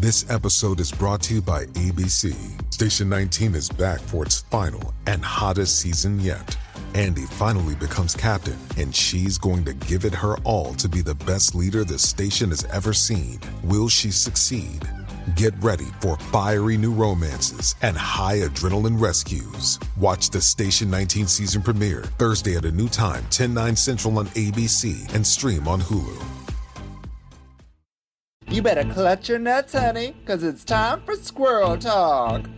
This episode is brought to you by ABC. Station 19 is back for its final and hottest season yet. Andy finally becomes captain, and she's going to give it her all to be the best leader the station has ever seen. Will she succeed? Get ready for fiery new romances and high adrenaline rescues. Watch the Station 19 season premiere Thursday at a new time, 10 9 central on ABC and stream on Hulu. You better clutch your nuts, honey, because it's time for squirrel talk.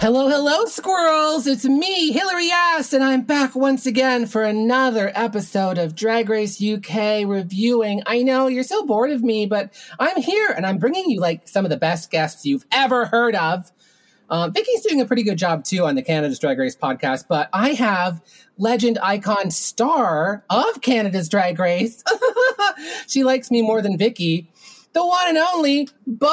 Hello, hello, squirrels! It's me, Hillary Ass, and I'm back once again for another episode of Drag Race UK reviewing. I know you're so bored of me, but I'm here and I'm bringing you like some of the best guests you've ever heard of. Um, Vicky's doing a pretty good job too on the Canada's Drag Race podcast, but I have legend, icon, star of Canada's Drag Race. she likes me more than Vicky the one and only Boa.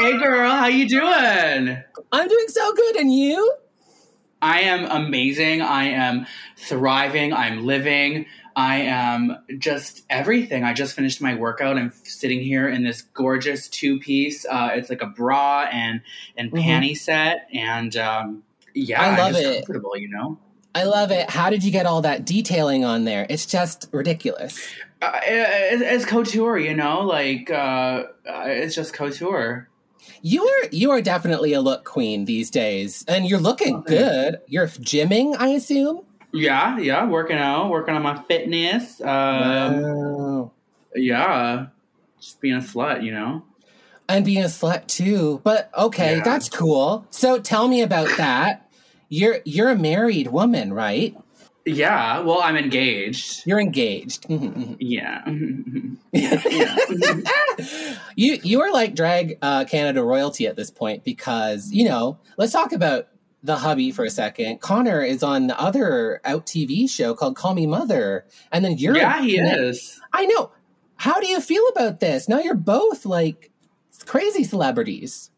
Hey, girl, how you doing? I'm doing so good, and you? I am amazing. I am thriving. I'm living. I am just everything. I just finished my workout. I'm sitting here in this gorgeous two piece. Uh, it's like a bra and and mm-hmm. panty set, and um, yeah, I love it. Comfortable, you know. I love it. How did you get all that detailing on there? It's just ridiculous. Uh, it, it's couture, you know, like uh, it's just couture. You are you are definitely a look queen these days, and you're looking oh, good. You're gymming, I assume. Yeah, yeah, working out, working on my fitness. Um, wow. Yeah, just being a slut, you know. And being a slut too, but okay, yeah. that's cool. So tell me about that. You're you're a married woman, right? Yeah, well, I'm engaged. You're engaged. yeah. yeah. you you are like drag uh, Canada royalty at this point because you know. Let's talk about the hubby for a second. Connor is on the other out TV show called Call Me Mother, and then you're yeah, he is. I know. How do you feel about this? Now you're both like crazy celebrities.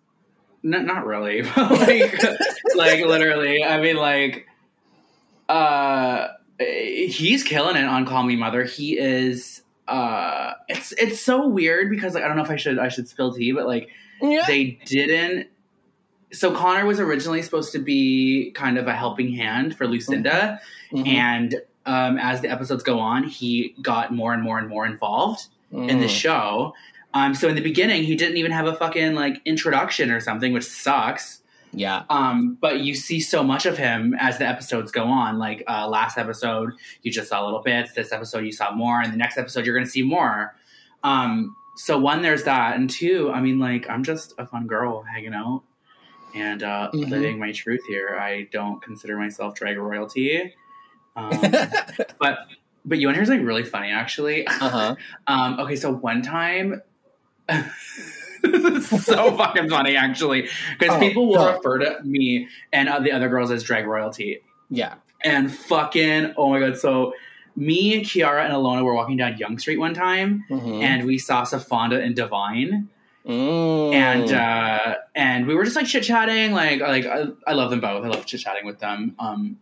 Not not really. like, like literally. I mean, like uh, he's killing it on Call Me Mother. He is. Uh, it's it's so weird because like I don't know if I should I should spill tea, but like yeah. they didn't. So Connor was originally supposed to be kind of a helping hand for Lucinda, mm-hmm. and um, as the episodes go on, he got more and more and more involved mm. in the mm. show. Um, so in the beginning, he didn't even have a fucking like introduction or something, which sucks. Yeah. Um, but you see so much of him as the episodes go on. Like uh, last episode, you just saw little bits. This episode, you saw more, and the next episode, you're going to see more. Um, so one, there's that, and two, I mean, like I'm just a fun girl hanging out and uh, mm-hmm. living my truth here. I don't consider myself drag royalty, um, but but you want to hear something really funny, actually. Uh-huh. um, okay, so one time. so fucking funny, actually, because oh, people will God. refer to me and uh, the other girls as drag royalty. Yeah, and fucking oh my God, so me, and Kiara, and Ilona were walking down Yonge Street one time, mm-hmm. and we saw Sofonda and Divine. Mm. And uh, and we were just like chit chatting, like like I, I, love them both. I love chit chatting with them. Um,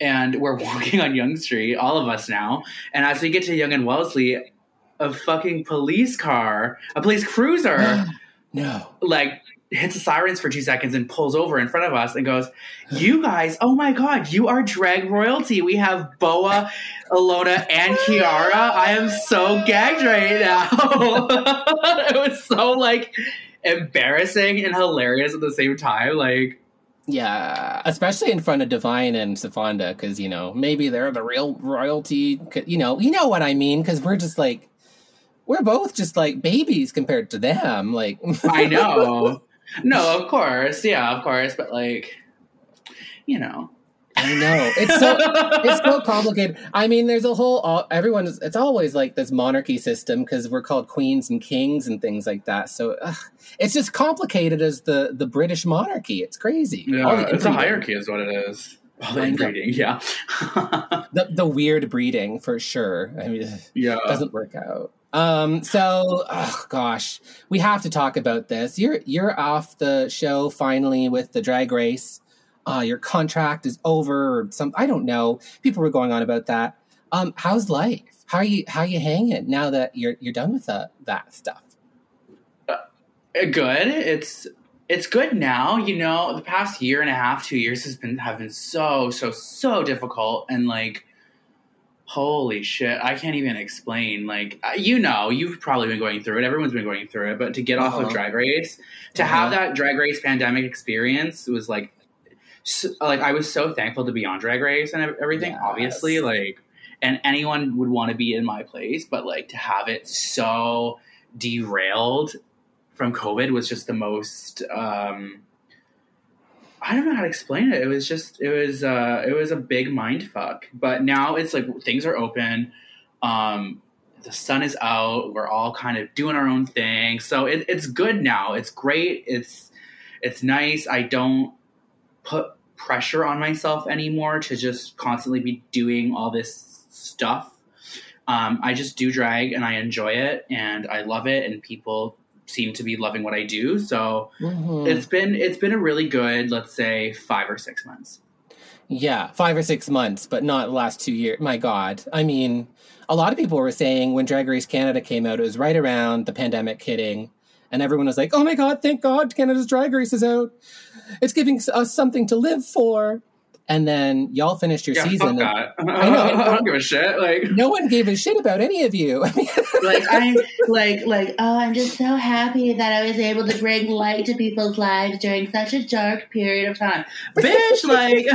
and we're walking on Yonge Street, all of us now. And as we get to Yonge and Wellesley, a fucking police car, a police cruiser. no. Like hits the sirens for two seconds and pulls over in front of us and goes, You guys, oh my god, you are drag royalty. We have Boa, Ilona, and Kiara. I am so gagged right now. it was so like embarrassing and hilarious at the same time. Like yeah, especially in front of Divine and Sofonda, because you know maybe they're the real royalty. You know, you know what I mean? Because we're just like we're both just like babies compared to them. Like I know. No, of course. Yeah, of course. But like, you know. I know it's so it's so complicated. I mean, there's a whole uh, everyone. It's always like this monarchy system because we're called queens and kings and things like that. So ugh, it's just complicated as the the British monarchy. It's crazy. Yeah, it's a hierarchy, is what it is. All the inbreeding, yeah. the the weird breeding for sure. I mean, yeah, doesn't work out. Um, so oh gosh, we have to talk about this. You're you're off the show finally with the drag race. uh, your contract is over or some I don't know. People were going on about that. Um, how's life? How are you how are you hanging now that you're you're done with that that stuff? Uh, good. It's it's good now. You know, the past year and a half, two years has been have been so so so difficult, and like, holy shit, I can't even explain. Like, you know, you've probably been going through it. Everyone's been going through it. But to get off Uh-huh. of Drag Race, to Uh-huh. have that Drag Race pandemic experience was like, so, like I was so thankful to be on Drag Race and everything. Yes. Obviously, like, and anyone would want to be in my place, but like to have it so derailed from COVID was just the most. Um, I don't know how to explain it. It was just it was uh, it was a big mind fuck. But now it's like things are open. Um, the sun is out. We're all kind of doing our own thing, so it, it's good now. It's great. It's it's nice. I don't put pressure on myself anymore to just constantly be doing all this stuff. Um, I just do drag and I enjoy it and I love it and people seem to be loving what I do. So Mhm. it's been it's been a really good, let's say, five or six months. Yeah, five or six months, but not the last two years. My God. I mean, a lot of people were saying when Drag Race Canada came out, it was right around the pandemic hitting. And everyone was like, oh my God, thank God Canada's Drag Race is out. It's giving us something to live for. And then y'all finished your Yeah, season. fuck and that. I know. I don't give a shit. Like, No one gave a shit about any of you. I mean, like I'm like like oh I'm just so happy that I was able to bring light to people's lives during such a dark period of time. bitch, like,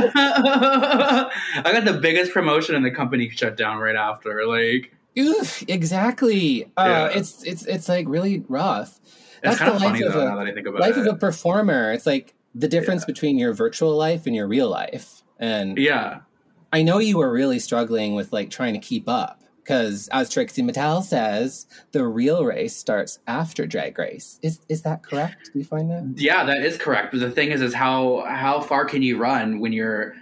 I got the biggest promotion and the company shut down right after. Like, oof, exactly. Uh, Yeah. It's it's it's like really rough. it's That's kind the of life funny of though. a- now that I think about life it. of a performer it's like the difference between your virtual life and your real life and yeah. i know you were really struggling with like trying to keep up because as trixie mattel says the real race starts after drag race is is that correct do you find that Yeah, that is correct. But the thing is, is how how far can you run when you're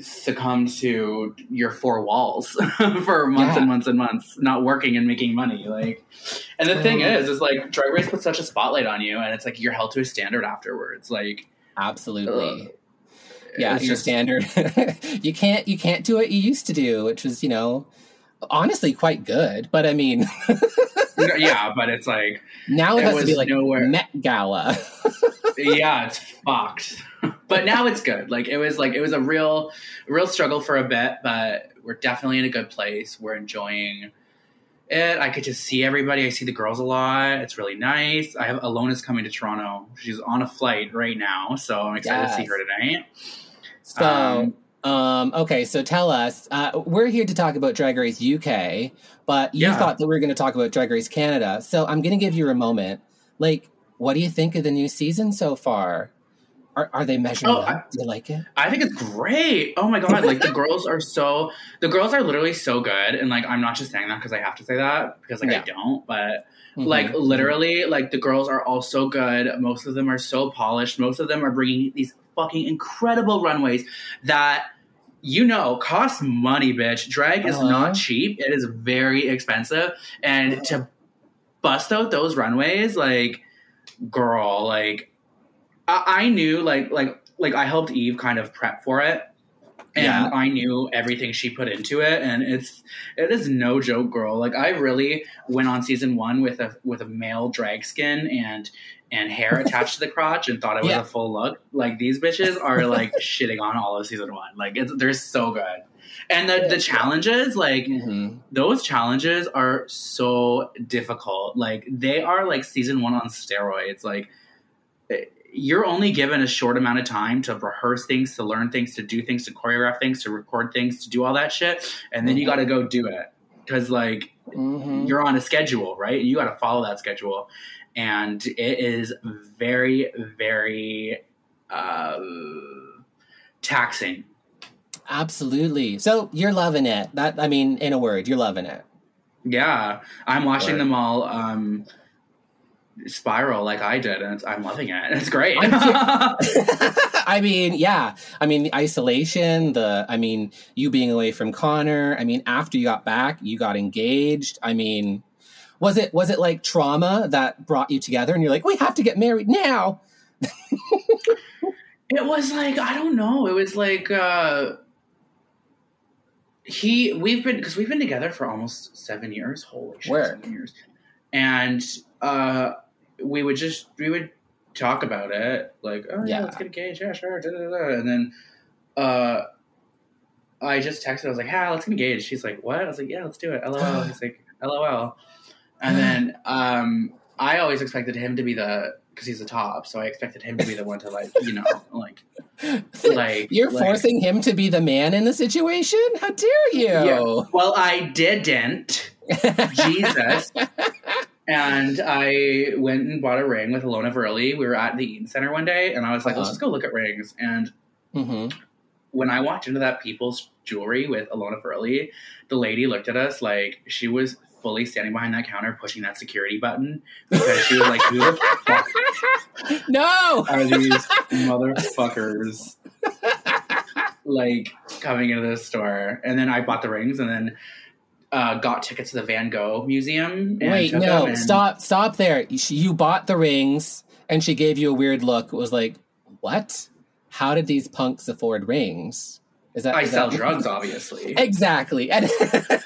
succumbed to your four walls for months Yeah. and months and months, not working and making money? Like, and the thing is, is like Drag Race puts such a spotlight on you, and it's like you're held to a standard afterwards. Like, absolutely Ugh. Yeah it's your just- standard you can't you can't do what you used to do which was you know honestly quite good but i mean yeah, but it's like, now it It has to be like nowhere- met gala yeah, it's fucked. but now it's good. Like it was like it was a real, real struggle for a bit, but we're definitely in a good place. We're enjoying it. I could just see everybody. I see the girls a lot. It's really nice. I have Ilona's coming to Toronto. She's on a flight right now, so I'm excited to see her tonight. So, Um, um, okay, so tell us. Uh, we're here to talk about Drag Race UK, but you Yeah. thought that we were going to talk about Drag Race Canada. So I'm going to give you a moment. Like, what do you think of the new season so far? Are, are they measuring Oh? I- do you like it? I think it's great. Oh my god! Like the girls are so the girls are literally so good, and like I'm not just saying that because I have to say that because like Yeah. I don't, but Mhm. like literally like the girls are all so good most of them are so polished most of them are bringing these fucking incredible runways that you know cost money bitch drag is Uh-huh. not cheap it is very expensive and to bust out those runways like girl like I, I knew like like like i helped eve kind of prep for it and Yeah. I knew everything she put into it, and it's it is no joke, girl. Like I really went on season one with a with a male drag skin and and hair attached to the crotch, and thought it was Yeah. a full look. Like these bitches are like shitting on all of season one. Like it's they're so good, and the the challenges like Mhm. those challenges are so difficult. Like they are like season one on steroids. Like eh, you're only given a short amount of time to rehearse things, to learn things, to do things, to choreograph things, to record things, to do all that shit, and then you got to go do it because like Mhm. you're on a schedule, right? You got to follow that schedule, and it is very, very uh, taxing. Absolutely. So you're loving it. That I mean, in a word, you're loving it. Yeah, I'm watching them all um, spiral like I did, and it's, I'm loving it. It's great. I mean, yeah. I mean, the isolation, the, I mean, you being away from Connor. I mean, after you got back, you got engaged. I mean, was it, was it like trauma that brought you together and you're like, we have to get married now? It was like I don't know. It was like uh he we've been because we've been together for almost seven years. Holy shit, Word. seven years. And uh we would just we would talk about it like oh yeah, Yeah. let's get engaged yeah sure da, da, da, and then uh I just texted I was like yeah let's get engaged she's like what I was like yeah let's do it lol he's like lol and then um I always expected him to be the because he's the top so I expected him to be the one to like you know like like You're like- forcing him to be the man in the situation? How dare you? Yeah. Well, I didn't. Jesus. and I went and bought a ring with Ilona Verley. We were at the Eaton Centre one day, and I was like, let's Uh-huh. just go look at rings. And hmm when I walked into that People's Jewelry with Ilona Verley, the lady looked at us like she was fully standing behind that counter pushing that security button because she was like, who the fuck No! are these motherfuckers like coming into this store? And then I bought the rings and then uh, got tickets to the Van Gogh Museum. And Wait, no, and- stop, stop there. You bought the rings, and she gave you a weird look. It was like, what? How did these punks afford rings? Is that I is sell that- drugs, obviously. Exactly. And,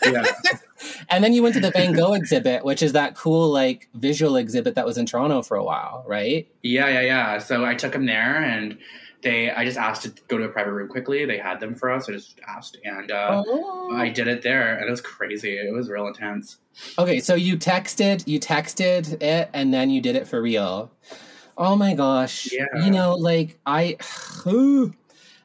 yeah. and then you went to the Van Gogh exhibit, which is that cool, like, visual exhibit that was in Toronto for a while, right? yeah, yeah, yeah. So I took them there and they, I just asked to go to a private room quickly. They had them for us. I just asked and uh, Oh. I did it there and it was crazy. It was real intense. Okay, so you texted, you texted it, and then you did it for real. Oh my gosh! Yeah. You know, like I,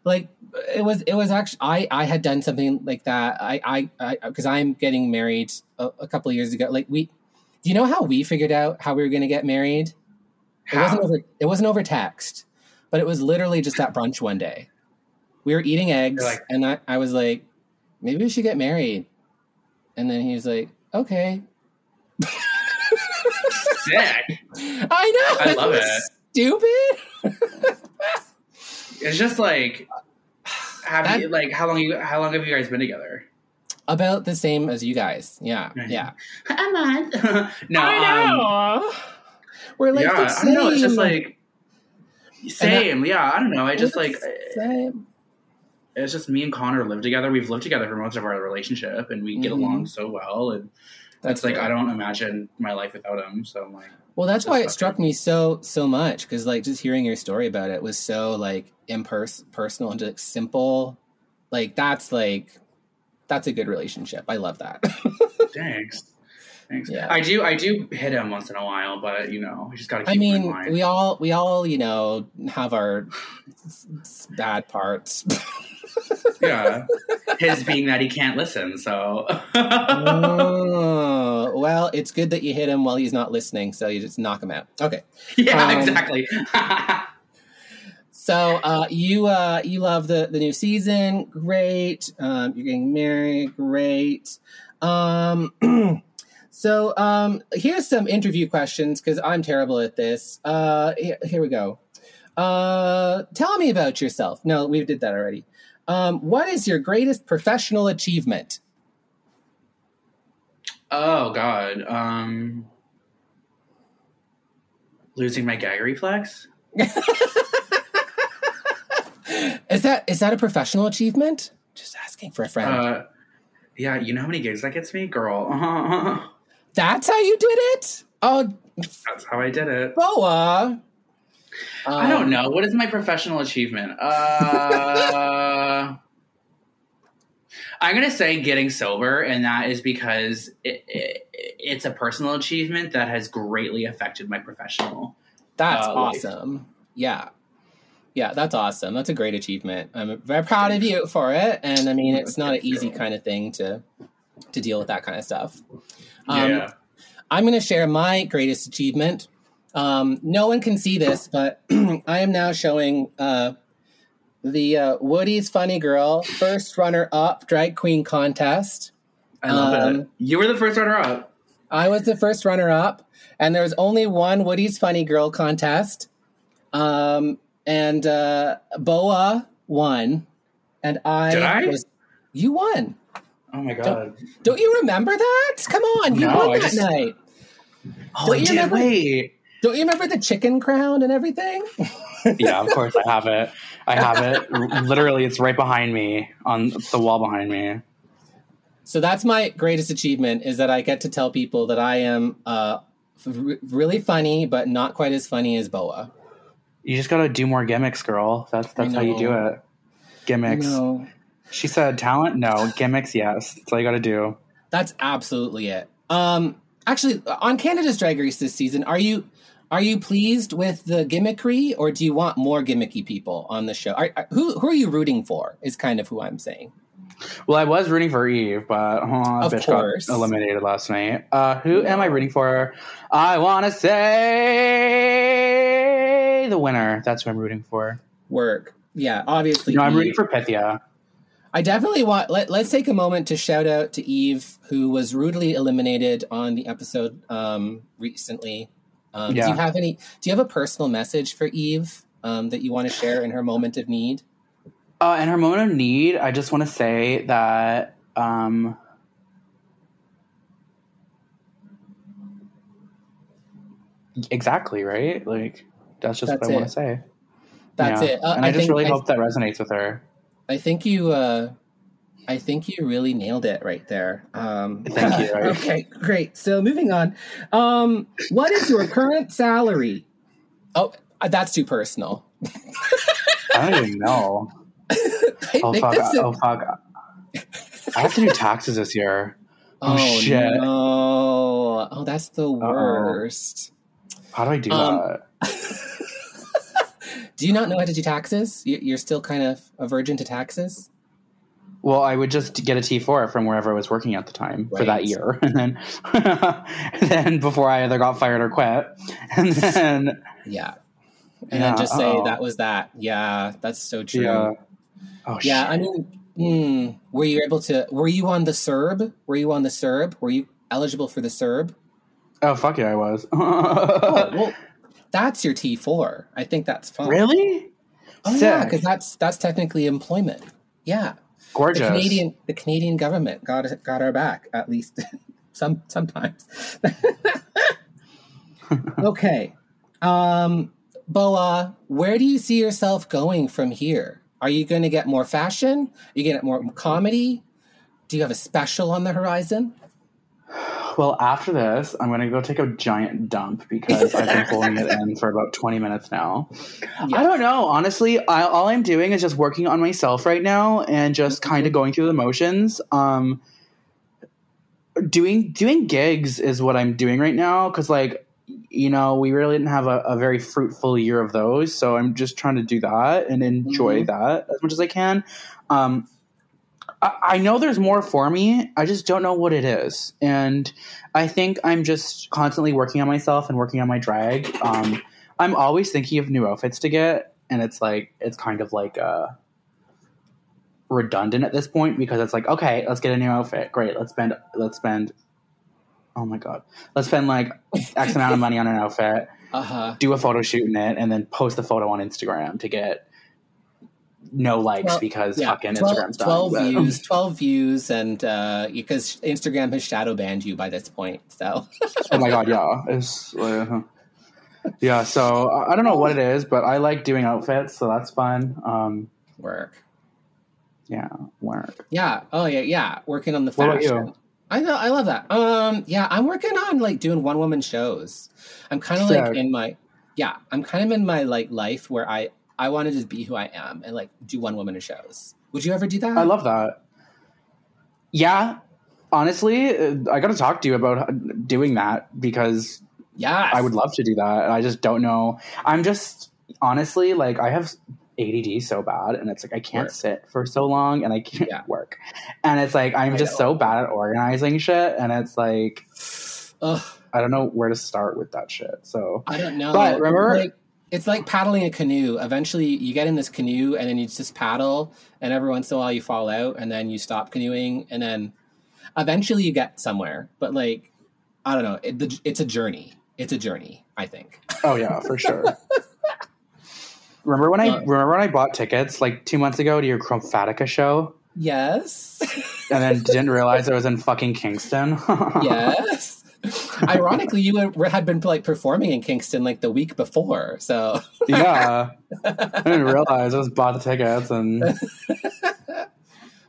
like it was, it was actually I, I had done something like that. I, I, because I'm getting married a, a couple of years ago. Like we, do you know how we figured out how we were going to get married? It wasn't over. It wasn't over text, but it was literally just at brunch one day. We were eating eggs, like- and I, I was like, maybe we should get married. And then he was like, okay. Sick. I know. I love it. Stupid. It's just like, have That- you like how long you how long have you guys been together? About the same as you guys. Yeah. Yeah. A month. no, um, We're like yeah, the I same. don't know. It's just like same. yeah, I don't know. I just like same. it's just me and Connor live together. We've lived together for most of our relationship, and we get Mhm. along so well. And That's it's like. I don't imagine my life without him. So I'm like, Well, that's why it That's struck me so so much because like just hearing your story about it was so like impers personal and just simple. Like that's like that's a good relationship. I love that. thanks. Thanks. Yeah. I do. I do hit him once in a while, but you know, we just got to keep I mean, we all we all you know have our bad parts. yeah, his being that he can't listen. So oh, well, it's good that you hit him while he's not listening, so you just knock him out. Okay. yeah, Um, exactly. So uh, you uh, you love the the new season, great. Um, you're getting married, great. Um, so um, here's some interview questions because I'm terrible at this. Uh, here, here we go. Uh, tell me about yourself. No, we did that already. Um, what is your greatest professional achievement? oh God. Um, losing my gag reflex. Is that is that a professional achievement? Just asking for a friend. Uh, yeah, you know how many gigs that gets me, girl. That's how you did it. Oh, That's how I did it. Boa. I Um, don't know. What is my professional achievement? Uh, I'm gonna say getting sober, and that is because it, it, it's a personal achievement that has greatly affected my professional. That's uh, life. awesome. Yeah. Yeah, that's awesome. That's a great achievement. I'm very proud of you for it. And I mean, it's not an easy kind of thing to to deal with that kind of stuff. Um, yeah. I'm going to share my greatest achievement. Um, no one can see this, but I am now showing uh, the uh, Woody's Funny Girl first runner up drag queen contest. I love um, it. You were the first runner up. I was the first runner up, and there was only one Woody's Funny Girl contest. Um, and uh, Boa won, and I, Did I? was. You won. Oh my god. Don't you remember that? Come on, you No, won I that just- night. Oh, Don't I you did. remember- Wait. Don't you remember the chicken crown and everything? Yeah, of course I have it. I have it. Literally, it's right behind me on the wall behind me. So that's my greatest achievement is that I get to tell people that I am uh, f- really funny, but not quite as funny as Boa. You just gotta do more gimmicks, girl. That's that's how you do it. Gimmicks. She said talent, no. Gimmicks, yes. That's all you gotta do. that's absolutely it. Um, actually, on Canada's Drag Race this season, are you are you pleased with the gimmickry, or do you want more gimmicky people on the show? Are, are- who who are you rooting for? Is kind of who I'm saying. Well, I was rooting for Eve, but uh, Of bitch course. got eliminated last night. Uh, who am I rooting for? I want to say the winner. That's who I'm rooting for. Work, yeah, obviously. No, I'm rooting for Pythia. I definitely want. Let, let's take a moment to shout out to Eve, who was rudely eliminated on the episode um, recently. Um, Do you have any? Do you have a personal message for Eve um, that you want to share in her moment of need? Uh, in her moment of need, I just want to say that um, exactly right. Like that's just That's what I want to say. That's Yeah. it. Uh, and I, just think, really I, hope that resonates with her. I think you. Uh, I think you really nailed it right there. Um, Thank you. okay, great. So moving on. Um, what is your current salary? Oh, uh, that's too personal. I don't even know. I Oh fuck! Oh fuck! I have to do taxes this year. Oh, Oh, shit. no! Oh, that's the worst. How do I do Um, that? Do you not know how to do taxes? You- You're still kind of a virgin to taxes. Well, I would just get a T four from wherever I was working at the time for that year, and then, and then before I either got fired or quit, and then Yeah, and Yeah, then just say uh-oh. that was that. Yeah, that's so true. yeah. Oh Yeah, shit. I mean, hmm, were you able to? Were you on the CERB? Were you on the CERB? Were you eligible for the CERB? oh fuck yeah, I was. Oh, well, that's your T four. I think that's fine. really? Oh yeah, because that's that's technically employment. Yeah, Gorgeous. the Canadian the Canadian government got got our back at least some sometimes. okay, um, Boa, where do you see yourself going from here? Are you going to get more fashion? Are you going to get more comedy? Do you have a special on the horizon? Well, after this, I'm gonna go take a giant dump because I've been holding it in for about 20 minutes now. I don't know. Honestly, I, all I'm doing is just working on myself right now and just kind of going through the motions. Um, doing doing gigs is what I'm doing right now because, like, you know, we really didn't have a, a very fruitful year of those. So I'm just trying to do that and enjoy Mhm. that as much as I can. Um, I, I know there's more for me. I just don't know what it is, and I think I'm just constantly working on myself and working on my drag. Um, I'm always thinking of new outfits to get, and it's like it's kind of like uh, redundant at this point because it's like okay, let's get a new outfit. Great, let's spend let's spend. Oh my god, let's spend like X amount of money on an outfit, Uh huh. do a photo shoot in it, and then post the photo on Instagram to get no likes Well, because Yeah, fucking 12, Instagram's done. 12 But- views, 12 views, and uh, because Instagram has shadow banned you by this point. So, oh my god, yeah, it's uh, yeah. So I I don't know what it is, but I like doing outfits, so that's fun. Um, work. yeah, work. Yeah. Oh yeah. Yeah. Working on the What about fashion. you? I know. I love that. Um. Yeah. I'm working on like doing one woman shows. I'm kind of like in my. Yeah. I'm kind of in my like life where I I want to just be who I am and like do one woman shows. Would you ever do that? I love that. Yeah, honestly, I got to talk to you about doing that because yeah, I would love to do that. and I just don't know. I'm just honestly like I have ADD so bad, and it's like I can't Work. sit for so long, and I can't Yeah. work, and it's like I'm I just know. so bad at organizing shit, and it's like Ugh, I don't know where to start with that shit. So I don't know. But remember- Like, it's like paddling a canoe. Eventually, you get in this canoe and then you just paddle, and every once in a while you fall out, and then you stop canoeing, and then eventually you get somewhere. But like, I don't know. It, the, it's a journey. It's a journey. I think. Oh yeah, for sure. remember when I Uh, remember when I bought tickets like two months ago to your Chromatica show, Yes. and then didn't realize I was in fucking Kingston. yes. Ironically, you had been like performing in Kingston like the week before, so Yeah, I didn't realize I just bought the tickets, and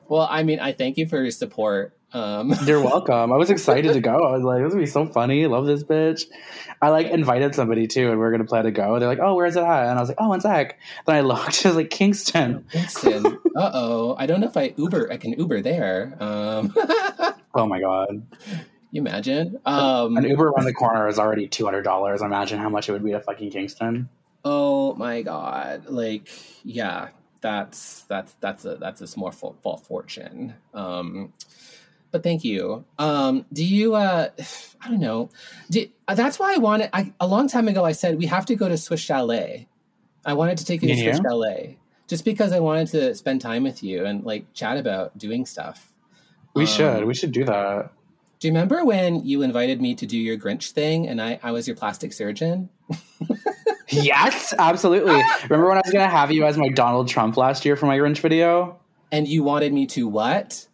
well, I mean, I thank you for your support. Um, you're welcome. I was excited to go. I was like, "This would be so funny." I love this bitch. I like invited somebody too, and we are gonna plan to go. They're like, "Oh, where's it at?" And I was like, "Oh, one sec." Then I looked. It was like, "Kingston." Kingston. Uh oh, I don't know if I Uber. I can Uber there. Um, Oh my god. You imagine? Um, An Uber around the corner is already two hundred dollars. Imagine how much it would be to fucking Kingston. Oh my god! Like, yeah, that's that's that's a that's a small for, for fortune. Um, but thank you. Um, do you? Uh, I don't know. Do, that's why I wanted. I, a long time ago, I said we have to go to Swiss Chalet. I wanted to take you to. Swiss Chalet just because I wanted to spend time with you and like chat about doing stuff. We Um, should. We should do that. Do you remember when you invited me to do your Grinch thing and I, I was your plastic surgeon? Yes, absolutely. Remember when I was gonna have you as my Donald Trump last year for my Grinch video? And you wanted me to what?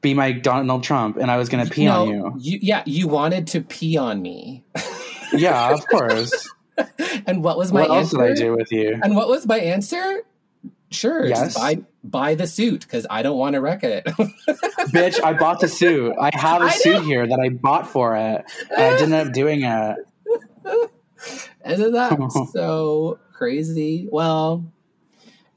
Be my Donald Trump, and I was gonna pee on you. Yeah, you wanted to pee on me. Yeah, of course. and what was my what else did I do with you? And what was my answer? Sure, Yes. buy buy the suit because I don't want to wreck it. Bitch, I bought the suit. I have a I suit know. here that I bought for it, and I didn't end up doing it. Isn't that so crazy? Well,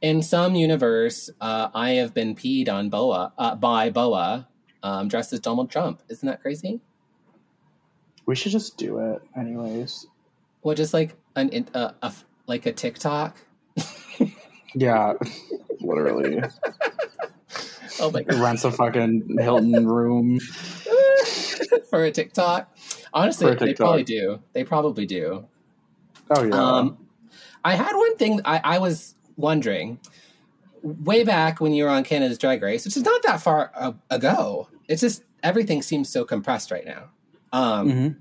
in some universe, uh, I have been peed on Boa uh, by Boa, um, dressed as Donald Trump. Isn't that crazy? We should just do it, anyways. Well, just like an a, a like a TikTok. Yeah, literally. Oh my god, Rents a fucking Hilton room. for a TikTok. Honestly, a they probably do. They probably do. Oh yeah. Um, I had one thing I, I was wondering way back when you were on Canada's Drag Race, which is not that far a- ago. It's just everything seems so compressed right now. Um, Mhm.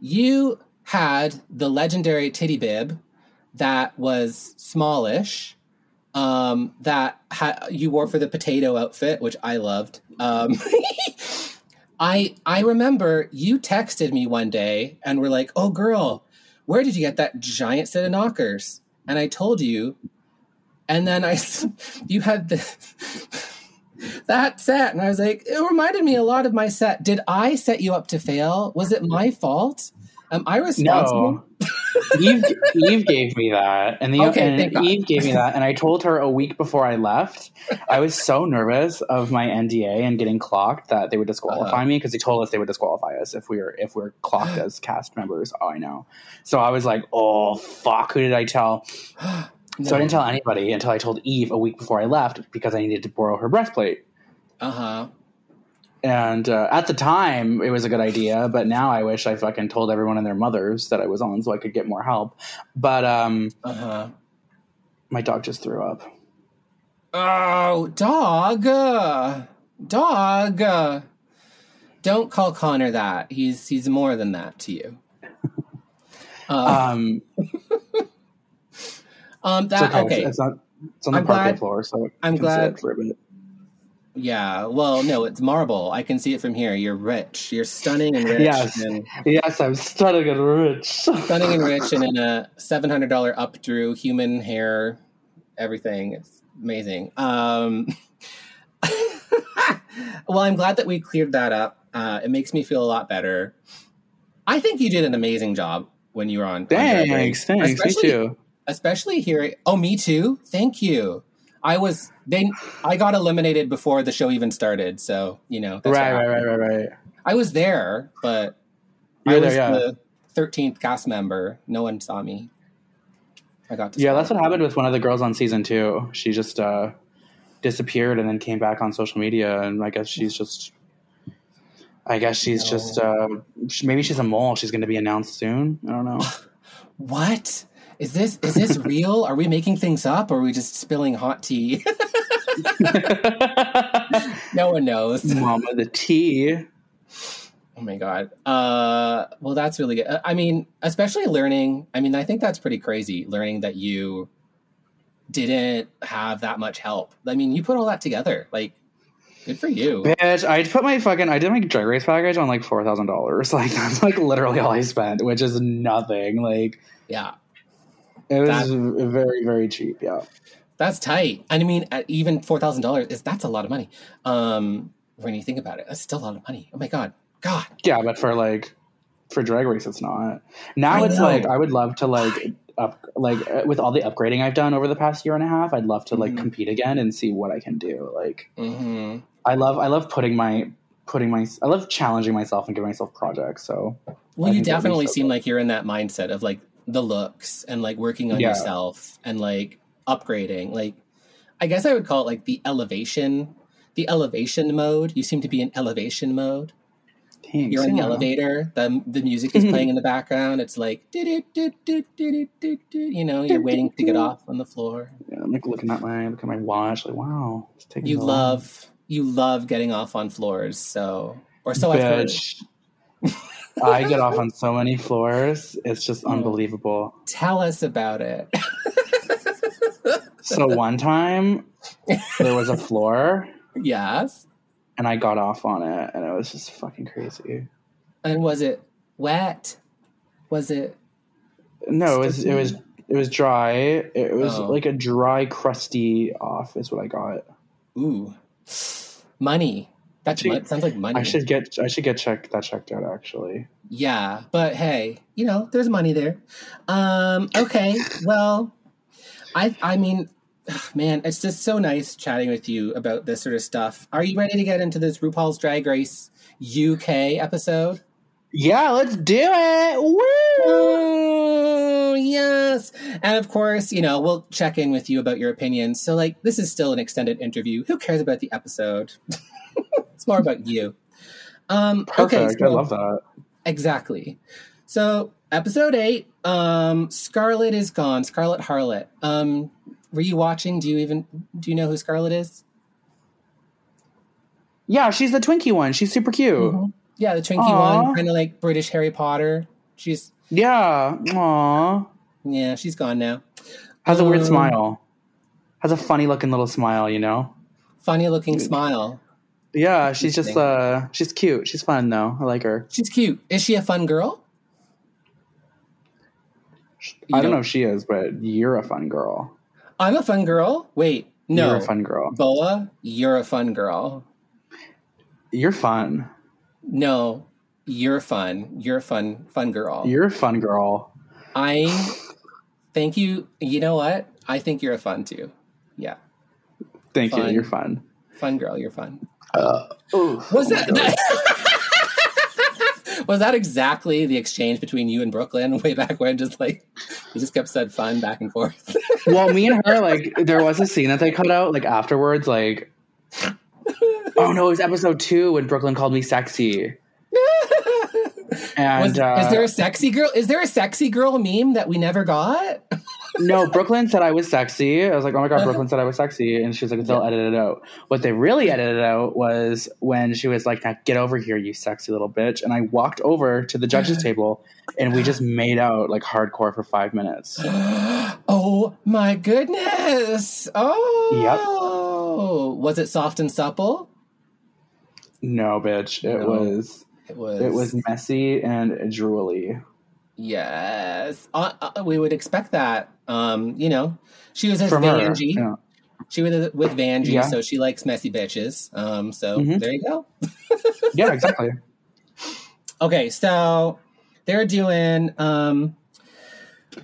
You had the legendary titty bib that was smallish. Um, that ha- you wore for the potato outfit, which I loved. Um, I I remember you texted me one day and were like, "Oh, girl, where did you get that giant set of knockers?" And I told you, and then I you had the that set, and I was like, it reminded me a lot of my set. Did I set you up to fail? Was it my fault? Am I responsible? No. Eve, Eve gave me that, and the Okay, and. Eve gave me that, and I told her a week before I left. I was so nervous of my NDA and getting clocked that they would disqualify Uh-huh. me because they told us they would disqualify us if we were if we are clocked as cast members. Oh, I know. So I was like, oh fuck, who did I tell? So I didn't tell anybody until I told Eve a week before I left because I needed to borrow her breastplate. Uh huh. And uh, at the time, it was a good idea, but now I wish I fucking told everyone and their mothers that I was on so I could get more help. But um, Uh huh. my dog just threw up. Oh, dog, uh, dog. Uh, don't call Connor that. He's he's more than that to you. Um, um, it's okay. okay. It's, it's not. It's on the I'm parquet glad- floor, so I'm glad- for a bit. Yeah. Well, no, it's marble. I can see it from here. You're rich. You're stunning and rich. Yes. And Yes, I'm stunning and rich. stunning and rich, and in a seven hundred dollar up through human hair, everything. It's amazing. Um, well, I'm glad that we cleared that up. Uh, it makes me feel a lot better. I think you did an amazing job when you were on. on thanks, thanks. Me Especially- too. especially here. Oh, me too. Thank you. I was they. I got eliminated before the show even started, so you know. that's Right, right, right, right, right. I was there, but You I were there, was yeah. the thirteenth cast member. No one saw me. I got to. Yeah, that's what happened with one of the girls on season two. She just uh, disappeared and then came back on social media, and I guess she's just. I guess she's No. just uh, maybe she's a mole. She's going to be announced soon. I don't know. What is this? Is this real? Are we making things up, or are we just spilling hot tea? no one knows. Mama the tea. Oh my god. Uh, well, that's really good. I mean, especially learning. I mean, I think that's pretty crazy. Learning that you didn't have that much help. I mean, you put all that together. Like, Good for you. Bitch, I put my fucking I did my drag race package on like four thousand dollars. Like that's like literally all I spent, which is nothing. Like Yeah. It was That- very very cheap. Yeah, That's tight. And I mean, at even four thousand dollars is that's a lot of money. Um, when you think about it, that's still a lot of money. Oh my god, God. yeah, but for like for drag race, it's not. Now I it's know. like I would love to like up like uh, with all the upgrading I've done over the past year and a half. I'd love to like Mhm. compete again and see what I can do. Like hmm I love I love putting my putting my I love challenging myself and giving myself projects. So Well, I you think that'd be definitely so seem like you're in that mindset of like the looks and like working on Yeah. yourself and like upgrading. Like, I guess I would call it like the elevation, the elevation mode. You seem to be in elevation mode. thanks. You're in the elevator. The the music is playing in the background. It's like you know you're waiting to get off on the floor. Yeah, I'm like looking at my look at my watch. Like wow, it's taking You love you love getting off on floors. So or so I've heard. I get off on so many floors. It's just unbelievable. Tell us about it. So one time there was a floor yes. and I got off on it and it was just fucking crazy. And was it wet? Was it? No, it was it was it was dry. It was Oh. like a dry, crusty off is what I got. Ooh, money. That's Actually, sounds like money. I should get I should get checked that checked out actually. Yeah, but hey, you know, there's money there. Um, okay, well, I I mean, man, it's just so nice chatting with you about this sort of stuff. Are you ready to get into this RuPaul's Drag Race UK episode? Yeah, let's do it. Woo! Oh, yes. And of course, you know, we'll check in with you about your opinions. So, like, this is still an extended interview. Who cares about the episode? it's more about you. Um, Perfect. Okay, I love that. Exactly. So, episode eight, um, Scarlett is gone. Scarlett Harlett. Um, were you watching? Do you even do you know who Scarlett is? Yeah, she's the Twinkie one. She's super cute. Mhm. Yeah, the Twinkie Aw. one, kind of like British Harry Potter. She's Yeah. Aw. yeah, she's gone now. Has a weird Um, smile. Has a funny looking little smile, you know? Funny looking smile. Yeah, she's just Interesting. uh she's cute. She's fun though. I like her. She's cute. Is she a fun girl? You I don't know if she is, but you're a fun girl. I'm a fun girl. Wait, no. You're a fun girl. Boa, you're a fun girl. You're fun. No, you're fun. You're a fun, fun girl. You're a fun girl. I thank you. You know what? I think you're a fun too. Yeah, Thank Fun. you. You're fun. fun girl. You're fun. Uh, Was that? was that exactly the exchange between you and Brooklyn way back when? Just like you just kept said fun back and forth. well, me and her, like, there was a scene that they cut out, like, afterwards, like, oh no, it was episode two when Brooklyn called me sexy. And Was- uh, is there a sexy girl? Is there a sexy girl meme that we never got? No, Brooklyn said I was sexy. I was like, oh my god. Brooklyn said I was sexy, and she was like, they'll Yeah. edit it out. What they really edited out was when she was like, now get over here, you sexy little bitch. And I walked over to the judges table, and we just made out like hardcore for five minutes. oh my goodness! Oh, yep. was it soft and supple? No, bitch, it No. was It was. it was messy and drooly. Yes, uh, uh, we would expect that. Um, you know, she was with From her. Vanjie. Yeah. She was with Vanjie, Yeah. so she likes messy bitches. Um, so Mhm. there you go. yeah, exactly. Okay, so they're doing. Um,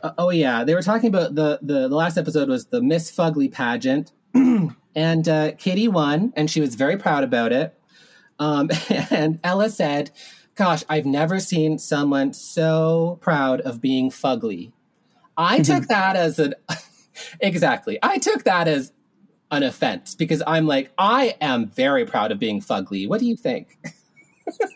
uh, oh yeah, they were talking about the, the the last episode was the Miss Fugly pageant, and uh, Kitty won, and she was very proud about it. Um, and Ella said, "Gosh, I've never seen someone so proud of being fugly." I mm-hmm. took that as an exactly. I took that as an offense because I'm like, I am very proud of being fugly. What do you think?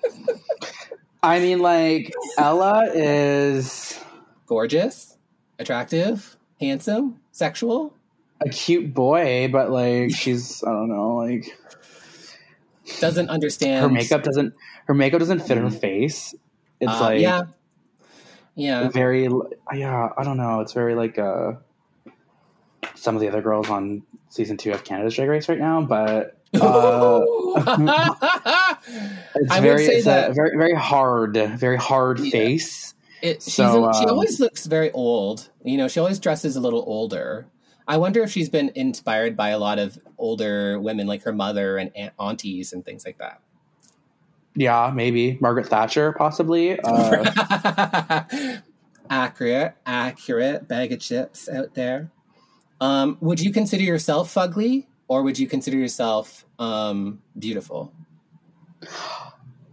I mean, like Ella is gorgeous, attractive, handsome, sexual. a cute boy, but like she's I don't know, like Doesn't understand her makeup doesn't her makeup doesn't fit her face. It's Uh, like yeah, yeah. very yeah. I don't know. It's very like uh some of the other girls on season two of Canada's Drag Race right now, but uh, it's I would very, say it's that- a very, very hard, very hard Yeah. face. It, she's So, she um, always looks very old. You know, she always dresses a little older. I wonder if she's been inspired by a lot of older women, like her mother and aunt, aunties and things like that. Yeah, maybe Margaret Thatcher, possibly. Uh, accurate, accurate bag of chips out there. Um, would you consider yourself fugly, or would you consider yourself um, beautiful?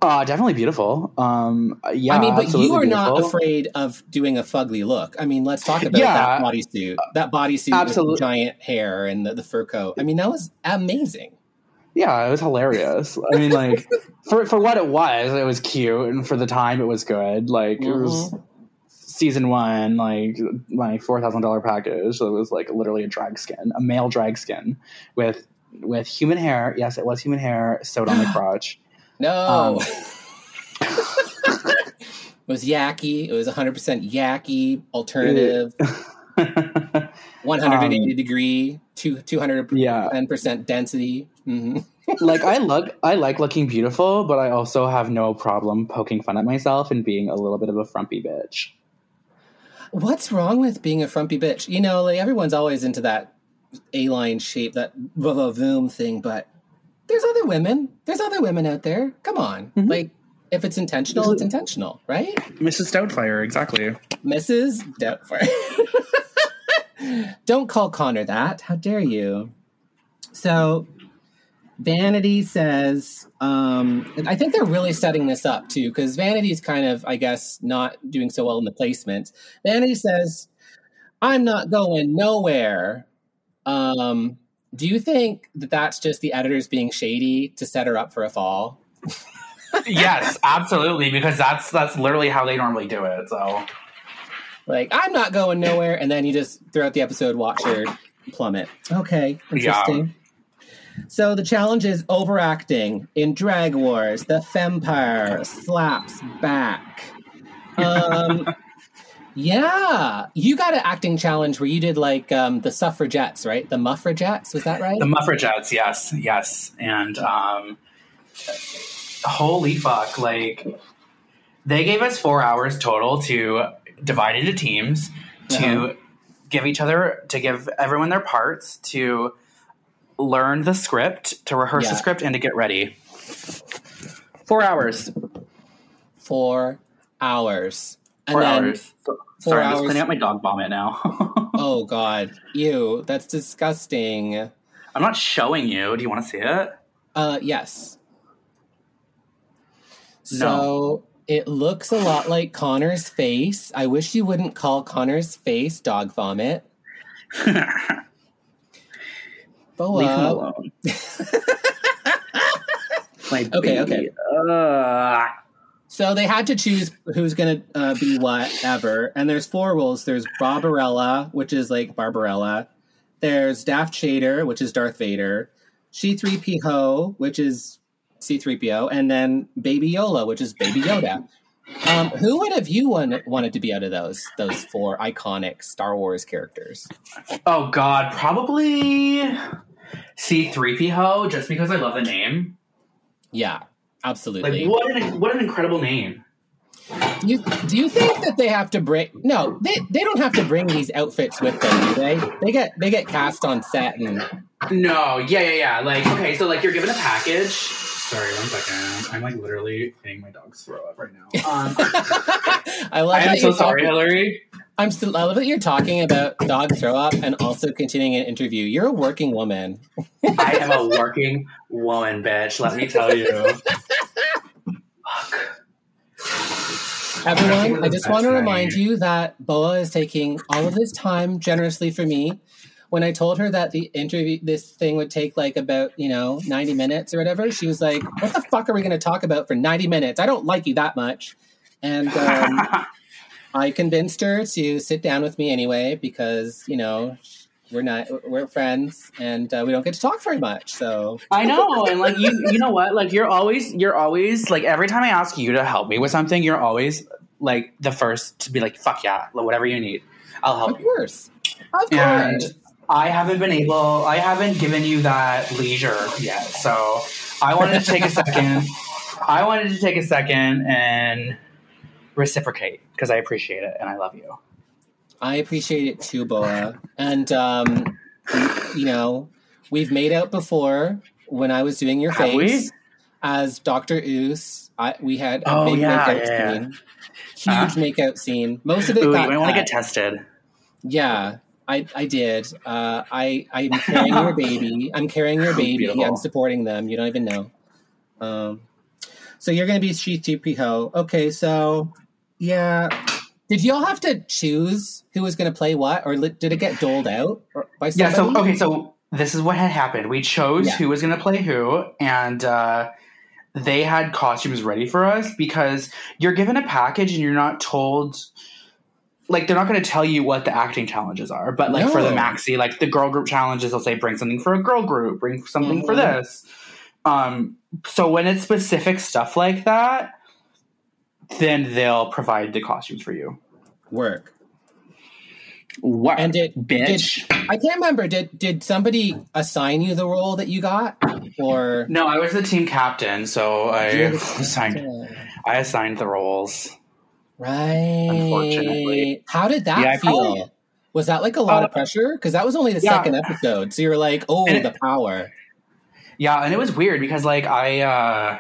uh, definitely beautiful. Um, yeah, I mean, but you are not afraid of doing a fugly look. I mean, let's talk about Yeah. that bodysuit. That bodysuit with the giant hair and the, the fur coat. I mean, that was amazing. Yeah, it was hilarious. I mean, like for for what it was, it was cute, and for the time, it was good. Like it was Mhm. season one, like my four thousand dollar package. So it was like literally a drag skin, a male drag skin with with human hair. Yes, it was human hair sewed on the crotch. No. Um, it was yucky. It was 100% yucky, alternative, 180 degree, two, 210% Um, yeah, density. hmm like I look, I like looking beautiful, but I also have no problem poking fun at myself and being a little bit of a frumpy bitch. What's wrong with being a frumpy bitch? You know, like everyone's always into that A-line shape, that voom thing, but there's other women. There's other women out there. Come on. Mhm. Like, if it's intentional, it's intentional, right? Mrs. Doubtfire, exactly. Mrs. Doubtfire. Don't call Connor that. How dare you? So, Vanity says, um, I think they're really setting this up too, because Vanity is kind of, I guess, not doing so well in the placements. Vanity says, I'm not going nowhere. Um, do you think that that's just the editors being shady to set her up for a fall? yes, absolutely, because that's that's literally how they normally do it. So Like, I'm not going nowhere. And then you just, throughout the episode, watch her plummet. Okay, interesting. So the challenge is overacting in Drag Wars. The Fempire slaps back. Um, yeah, you got an acting challenge where you did like um, the suffragettes, right? The muffragettes, was that right? The Muffragettes, yes, yes, and um, holy fuck! Like they gave us four hours total to divide into teams to Uh-huh. give each other to give everyone their parts to learn the script, to rehearse Yeah. the script, and to get ready. Four hours. Four hours. And Four then, hours. Four Sorry, I'm just cleaning out my dog vomit now. oh God, ew, that's disgusting. I'm not showing you. Do you want to see it? Uh, yes. So No. It looks a lot like Connor's face. I wish you wouldn't call Connor's face dog vomit. Boa. Leave him alone. my Okay, baby. Ugh. So they had to choose who's going to uh, be whatever. And there's four rules. There's Barbarella, which is like Barbarella. There's Daft Shader, which is Darth Vader. She 3 po which is C3PO. And then Baby Yola, which is Baby Yoda. Um, who would have you won- wanted to be out of those those four iconic Star Wars characters? Oh God, probably C3PO, just because I love the name. Yeah, absolutely. Like what an what an incredible name. Do you, do you think that they have to bring? No, they, they don't have to bring these outfits with them, do they? They get they get cast on set and No, yeah, yeah, yeah. Like okay, so like you're given a package. Sorry, one second. I'm like literally seeing my dog's throw up right now. Um, I love I am that so you're sorry, talking- Hillary. I'm still. I love that you're talking about dog throw up and also continuing an interview. You're a working woman. I am a working woman, bitch. Let me tell you. Everyone, I just want to remind right. you that Boa is taking all of his time generously for me. When I told her that the interview, this thing would take like about, you know, 90 minutes or whatever, she was like, What the fuck are we going to talk about for 90 minutes? I don't like you that much. And um, I convinced her to sit down with me anyway because, you know, we're not, we're friends and uh, we don't get to talk very much. So, I know, and like you, you know what? Like you're always, you're always like every time I ask you to help me with something, you're always like the first to be like, "Fuck yeah, whatever you need, I'll help of you." course. Of And course. I haven't been able, I haven't given you that leisure yet. So I wanted to take a second. I wanted to take a second and reciprocate because I appreciate it and I love you. I appreciate it too, Boa. And um, you know, we've made out before when I was doing your Have we? face as Doctor Oos. I, we had a Oh, big yeah, makeout yeah, scene, huge Uh. makeout scene. Most of it Ooh, got I want to get tested. Yeah, I I did. Uh, I I'm carrying your baby. I'm carrying your baby. Beautiful. I'm supporting them. You don't even know. Um, so you're gonna be C3PO. Okay, so yeah. Did y'all have to choose who was gonna play what, or did it get doled out by Yeah, so okay, so this is what had happened. We chose Yeah. who was going to play who, and uh, they had costumes ready for us because you're given a package and you're not told. Like they're not going to tell you what the acting challenges are, but like for the maxi, like the girl group challenges, they'll say bring something for a girl group, bring something for Mhm. this. Um, so when it's specific stuff like that, then they'll provide the costumes for you. work. What? And did bitch. Did, I can't remember. Did did somebody assign you the role that you got, or no, I was the team captain, so I You're assigned. I assigned the roles. Right? Unfortunately. how did that Yeah, feel? probably- Was that like a lot of Uh, pressure? Because that was only the yeah. second episode, so you're like, oh, And it- the power. Yeah, and it was weird because like I uh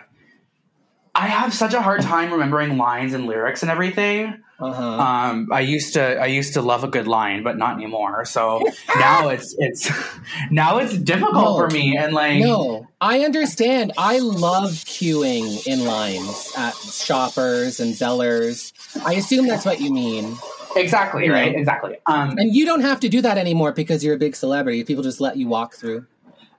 I have such a hard time remembering lines and lyrics and everything. Uh huh. Um I used to I used to love a good line, but not anymore. So now it's it's now it's difficult No. for me and like No, I understand. I love queuing in lines at shoppers and sellers. I assume that's what you mean. exactly, You know. right? Exactly. Um And you don't have to do that anymore because you're a big celebrity. People just let you walk through.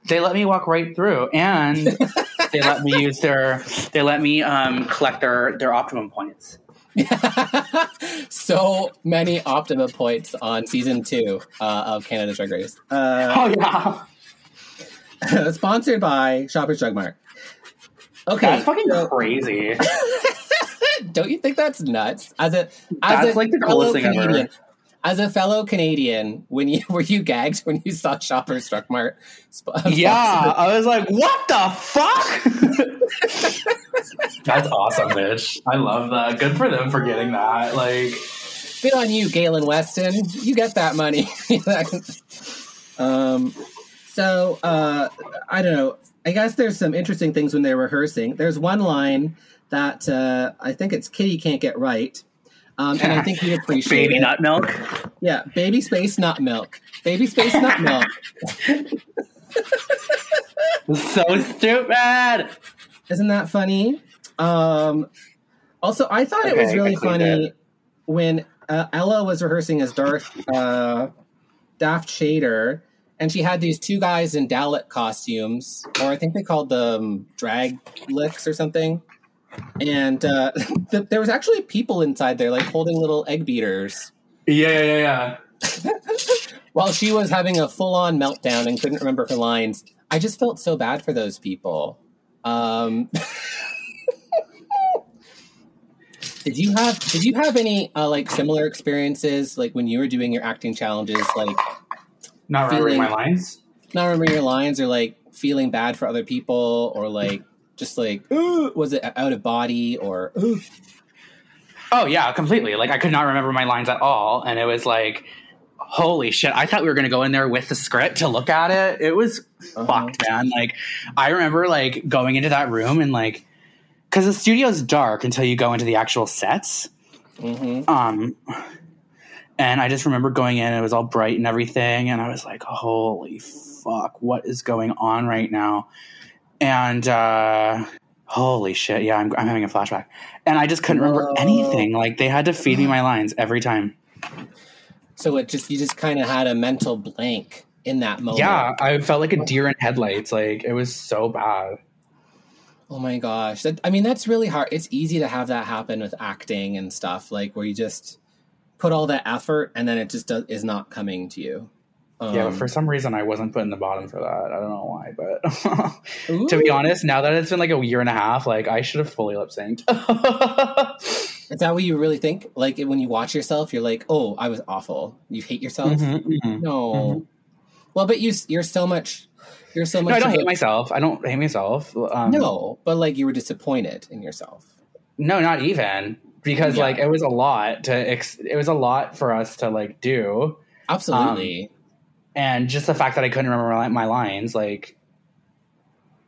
they let me walk right through and they let me use their they let me um collect their their optimum points. so many optimum points on season two uh, of Canada's Drag Race. Uh, Oh yeah. sponsored by Shoppers Drug Mart. Okay, That's fucking so- crazy. Don't you think that's nuts? As a as That's a like the fellow coolest thing ever. Canadian, as a fellow Canadian, when you were you gagged when you saw Shoppers Drug Mart? sp- Yeah, I was like, what the fuck? That's awesome, bitch. I love that. Good for them for getting that. Like, Good on you, Galen Weston. You get that money. um, so uh, I don't know. I guess there's some interesting things when they're rehearsing. There's one line that uh, I think it's Kitty can't get right, um, and I think you appreciate baby it. nut milk. Yeah, baby space nut milk. Baby space nut milk. So stupid. Isn't that funny? Um, also, I thought it was really funny it. when uh, Ella was rehearsing as Darth uh, Daft Shader, and she had these two guys in Dalek costumes, or I think they called them drag licks or something. And uh, th- there was actually people inside there, like holding little egg beaters, Yeah, yeah, yeah, yeah. while she was having a full-on meltdown and couldn't remember her lines. I just felt so bad for those people. Um, did you have Did you have any uh, like similar experiences, like when you were doing your acting challenges, like Not remembering Feeling- my lines. not remembering your lines, or like feeling bad for other people, or like just like "Ooh," was it out of body, or "Ooh." Oh yeah, completely. Like I could not remember my lines at all, and it was like, holy shit! I thought we were gonna go in there with the script to look at it. It was Uh-huh. fucked, man. Like I remember like going into that room and like, because the studio's dark until you go into the actual sets. Mhm. Um, and I just remember going in, and it was all bright and everything, and I was like, holy fuck, what is going on right now? And uh, holy shit, yeah, I'm, I'm having a flashback. And I just couldn't remember anything. Like they had to feed me my lines every time. so it just you just kind of had a mental blank in that moment. Yeah, I felt like a deer in headlights. Like it was so bad. Oh my gosh. That, I mean, that's really hard. It's easy to have that happen with acting and stuff, like where you just put all that effort and then it just does, is not coming to you. Um, yeah, but for some reason I wasn't put in the bottom for that. I don't know why, but to be honest, now that it's been like a year and a half, like I should have fully lip synced. Is that what you really think? Like when you watch yourself, you're like, oh, I was awful. You hate yourself? Mm-hmm. No. Well, but you you're so much you're so much. No, I don't a- hate myself. I don't hate myself. Um, no, but like you were disappointed in yourself. no, not even because Yeah. like it was a lot to. Ex- it was a lot for us to like do, Absolutely. And just the fact that I couldn't remember my, lines, like,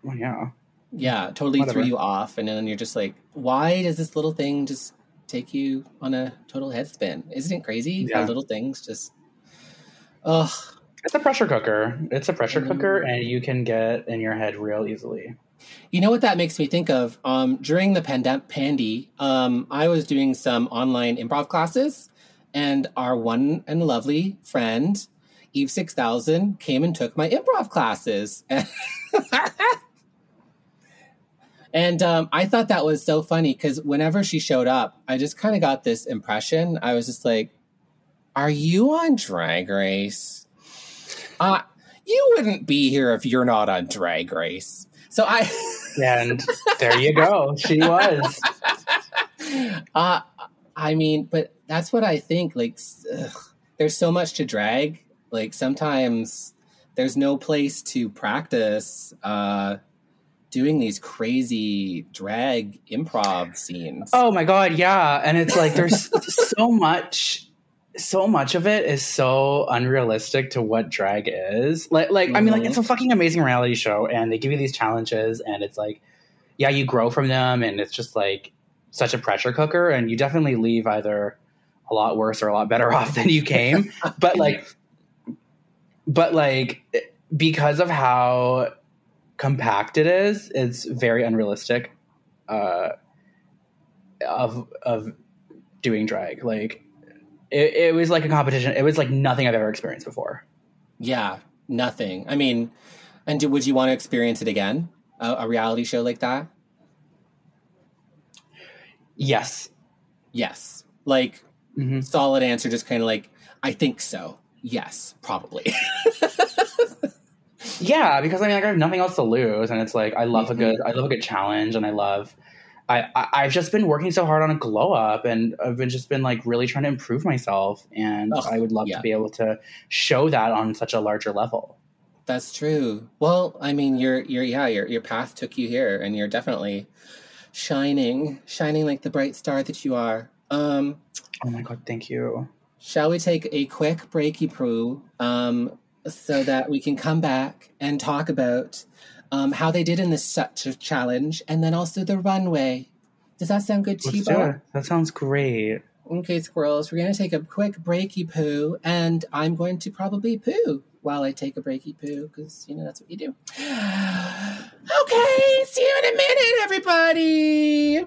well, yeah, yeah, totally whatever. threw you off, and then you're just like, why does this little thing just take you on a total head spin? Isn't it crazy how little things just? Ugh. it's a pressure cooker. It's a pressure cooker, Mm. and you can get in your head real easily. You know what that makes me think of? Um, during the pandemic, pandy, um, I was doing some online improv classes, and our one and lovely friend, Eve Six Thousand, came and took my improv classes. and um, I thought that was so funny because whenever she showed up, I just kind of got this impression. I was just like, "Are you on Drag Race? Uh, you wouldn't be here if you're not on Drag Race." So I. And there you go. She was. uh, I mean, but that's what I think. Like, ugh, there's so much to drag. Like, sometimes there's no place to practice uh, doing these crazy drag improv scenes. Oh my god, yeah. And it's like there's so much so much of it is so unrealistic to what drag is. Like like I mean like it's a fucking amazing reality show and they give you these challenges and it's like yeah, you grow from them and it's just like such a pressure cooker and you definitely leave either a lot worse or a lot better off than you came. but like but like because of how compact it is, it's very unrealistic. Uh of of doing drag. Like it, it was like a competition. It was like nothing I've ever experienced before. Yeah, nothing. I mean, and do, would you want to experience it again? A, a reality show like that? Yes. Yes. Like, hmm solid answer, just kind of like, I think so. Yes, probably. Yeah, because I mean, like I have nothing else to lose, and it's like I love a Mhm. good, I love a good challenge, and I love. I, I I've just been working so hard on a glow up, and I've been just been like really trying to improve myself, and Ugh, I would love yeah. to be able to show that on such a larger level. That's true. Well, I mean, your your yeah, your your path took you here, and you're definitely shining, shining like the bright star that you are. Um, Oh my god, thank you. Shall we take a quick breaky poo um, so that we can come back and talk about um, how they did in this such a challenge, and then also the runway. Does that sound good to you, Let's do Bob? it. That sounds great. Okay, squirrels, we're going to take a quick breaky poo, and I'm going to probably poo while I take a breaky poo, because, you know, that's what you do. Okay, see you in a minute, everybody.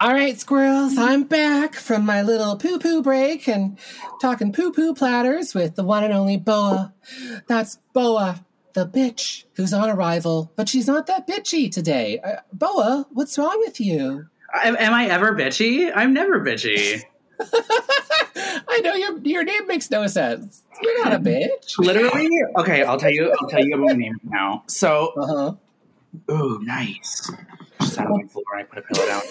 All right, squirrels, I'm back from my little poo poo break and talking poo poo platters with the one and only Boa. That's Boa, the bitch who's on arrival, but she's not that bitchy today. Uh, Boa, what's wrong with you? Am, am I ever bitchy? I'm never bitchy. I know your your name makes no sense. You're not a bitch. Literally. Okay, I'll tell you. I'll tell you about my name now. So, Uh ooh, nice. Just sat on the floor and I put a pillow down.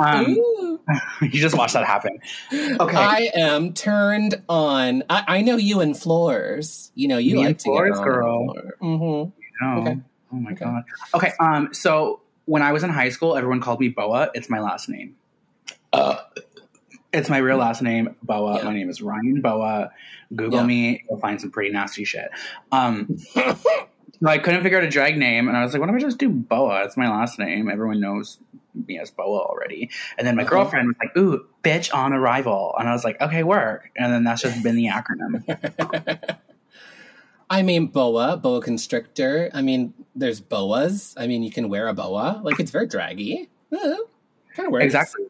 Um, you just watch that happen. Okay. I am turned on. I, I know you and floors. You know you Me like and to get floors, on girl. Floor. Mm-hmm. No. Okay. Oh my Okay. god. Okay. Um. So when I was in high school, everyone called me Boa. It's my last name. Uh, it's my real last name, Boa. Yeah. My name is Ryan Boa. Google Yeah. me. You'll find some pretty nasty shit. Um. I couldn't figure out a drag name, and I was like, "Why don't we just do Boa? It's my last name. Everyone knows me as Boa already." And then my Uh-huh. girlfriend was like, "Ooh, bitch on arrival," and I was like, "Okay, work." And then that's just been the acronym. I mean, boa, boa constrictor. I mean, there's boas. I mean, you can wear a boa. Like, it's very draggy. Uh, Kind of works. Exactly.